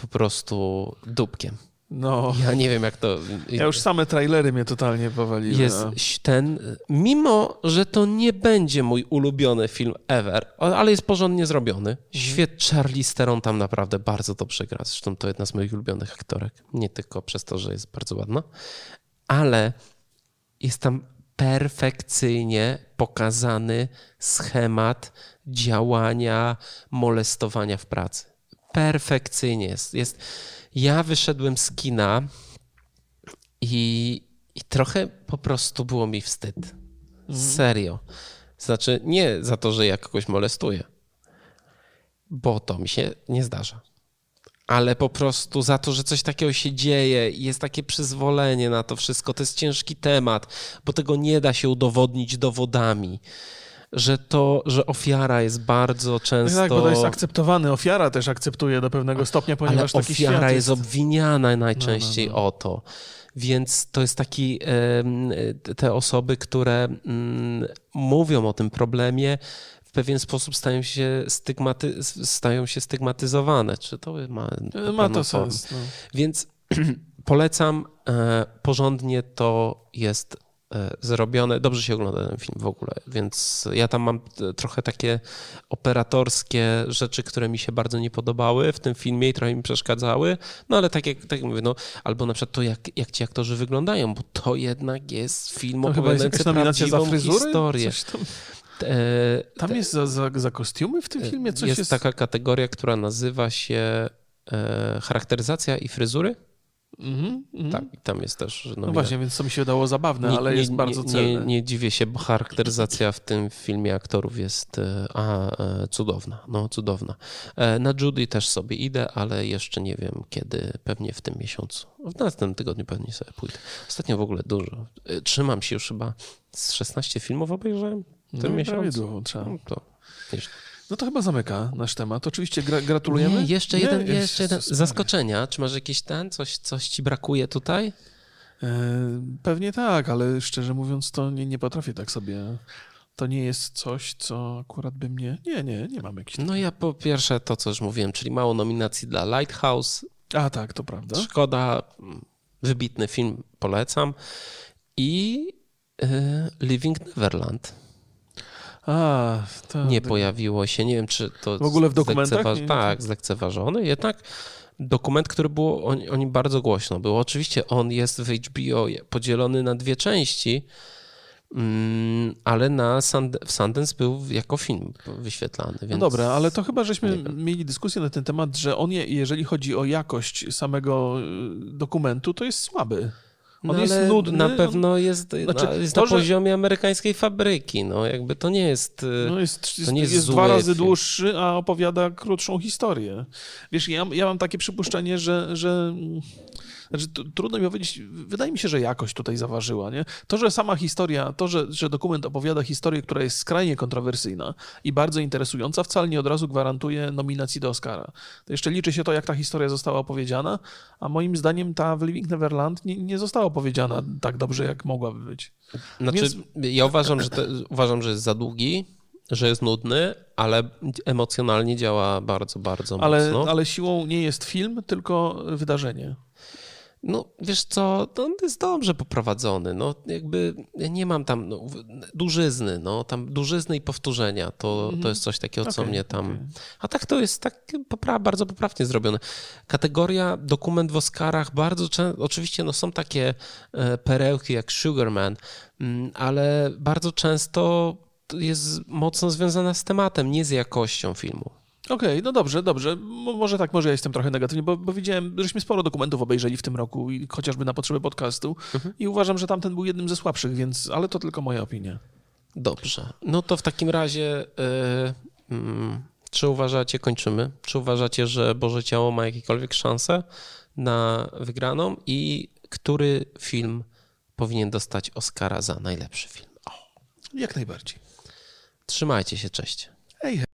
po prostu dupkiem. No. Ja nie wiem, jak to. Ja już same trailery mnie totalnie powaliły. Jest no. ten. Mimo, że to nie będzie mój ulubiony film ever, ale jest porządnie zrobiony. Mhm. Świet Charlie Steron tam naprawdę bardzo dobrze gra. Zresztą to jedna z moich ulubionych aktorek. Nie tylko przez to, że jest bardzo ładna, ale jest tam perfekcyjnie pokazany schemat działania molestowania w pracy. Perfekcyjnie jest. jest ja wyszedłem z kina i, i trochę po prostu było mi wstyd. Mhm. Serio. Znaczy, nie za to, że ja kogoś molestuję, bo to mi się nie zdarza. Ale po prostu za to, że coś takiego się dzieje i jest takie przyzwolenie na to wszystko, to jest ciężki temat, bo tego nie da się udowodnić dowodami. Że to, że ofiara jest bardzo często... Tak, bo to jest akceptowany, ofiara też akceptuje do pewnego stopnia, ponieważ ale taki ofiara świat jest jest... obwiniana najczęściej No, no, no. o to. Więc to jest taki, te osoby, które mm, mówią o tym problemie, w pewien sposób stają się, stygmaty, stają się stygmatyzowane. Czy to ma, Ma pewną to sens. No. Więc <clears throat> polecam, e, porządnie to jest e, zrobione. Dobrze się ogląda ten film w ogóle, więc ja tam mam e, trochę takie operatorskie rzeczy, które mi się bardzo nie podobały w tym filmie i trochę mi przeszkadzały, no ale tak jak, tak jak mówię, no, albo na przykład to, jak, jak ci aktorzy wyglądają, bo to jednak jest film To chyba jest opowiadający prawdziwą fryzury? historię. Tam, E, jest za, za, za kostiumy w tym filmie? Coś jest, jest, taka kategoria, która nazywa się e, charakteryzacja i fryzury. Mhm, mhm. Tak, i tam jest też No nominacja. właśnie, więc to mi się wydało zabawne, ale jest bardzo nie, celne. nie, nie dziwię się, bo charakteryzacja w tym filmie aktorów jest e, a, e, cudowna. No, cudowna. E, Na Judy też sobie idę, ale jeszcze nie wiem kiedy, pewnie w tym miesiącu. W następnym tygodniu pewnie sobie pójdę. Ostatnio w ogóle dużo. Trzymam się już chyba z 16 filmów obejrzałem w tym No, miesiącu. prawidłowo trzeba. No, to nieźle. No to chyba zamyka nasz temat. Oczywiście gra, gratulujemy. Nie, jeszcze Nie? jeden, Jest- jeszcze jeden. Zaskoczenia. Czy masz jakiś ten, coś, coś ci brakuje tutaj? E, Pewnie tak, ale szczerze mówiąc, to nie, nie potrafię tak sobie. To nie jest coś, co akurat by mnie. Nie, nie, nie mam jakichś. No ja po pierwsze to, co już mówiłem, czyli mało nominacji dla Lighthouse, A tak, to prawda. Szkoda, wybitny film, polecam. I e, Living Neverland A, nie pojawiło się. Nie wiem, czy to. W ogóle w dokumentach? zlekceważ-. Tak, zlekceważony. Jednak dokument, który było o, o nim bardzo głośno było. Oczywiście on jest w HBO podzielony na dwie części, mm, ale na Sund- w Sundance był jako film wyświetlany. Więc No dobra, ale to chyba żeśmy mieli dyskusję na ten temat, że on, je, jeżeli chodzi o jakość samego y, dokumentu, to jest słaby. On No jest ale nudny. Na on- pewno jest, Znaczy, na, jest to, na że- poziomie amerykańskiej fabryki. No, jakby to nie jest. y, No jest, jest, nie jest jest dwa razy film. dłuższy, a opowiada krótszą historię. Wiesz, ja, ja mam takie przypuszczenie, że, że znaczy, trudno mi powiedzieć, wydaje mi się, że jakość tutaj zaważyła. Nie? To, że sama historia, to, że, że dokument opowiada historię, która jest skrajnie kontrowersyjna i bardzo interesująca, wcale nie od razu gwarantuje nominacji do Oscara. To jeszcze liczy się to, jak ta historia została opowiedziana, a moim zdaniem ta w Living Neverland nie, nie została opowiedziana tak dobrze, jak mogłaby być. Znaczy, Więc- ja uważam że, to, uważam, że jest za długi, że jest nudny, ale emocjonalnie działa bardzo, bardzo Ale, mocno. ale siłą nie jest film, tylko wydarzenie. No, wiesz co, to on jest dobrze poprowadzony. No, jakby ja nie mam tam no, dużyzny, no, tam dużyzny i powtórzenia. To, to jest coś takiego, co Okej, mnie tam. okej. A tak to jest tak popra- bardzo poprawnie zrobione. Kategoria dokument w Oscarach bardzo często, oczywiście no, są takie e, perełki jak Sugarman, mm, ale bardzo często jest mocno związana z tematem, nie z jakością filmu. Okej, no dobrze, dobrze. Mo- Może tak, może ja jestem trochę negatywny, bo, bo widziałem, żeśmy sporo dokumentów obejrzeli w tym roku, i chociażby na potrzeby podcastu i uważam, że tamten był jednym ze słabszych, więc, ale to tylko moja opinia. Dobrze. No to w takim razie, mm, czy uważacie, kończymy, czy uważacie, że Boże Ciało ma jakiekolwiek szanse na wygraną i który film powinien dostać Oscara za najlepszy film? O, Jak najbardziej. trzymajcie się, cześć. Hej, hej.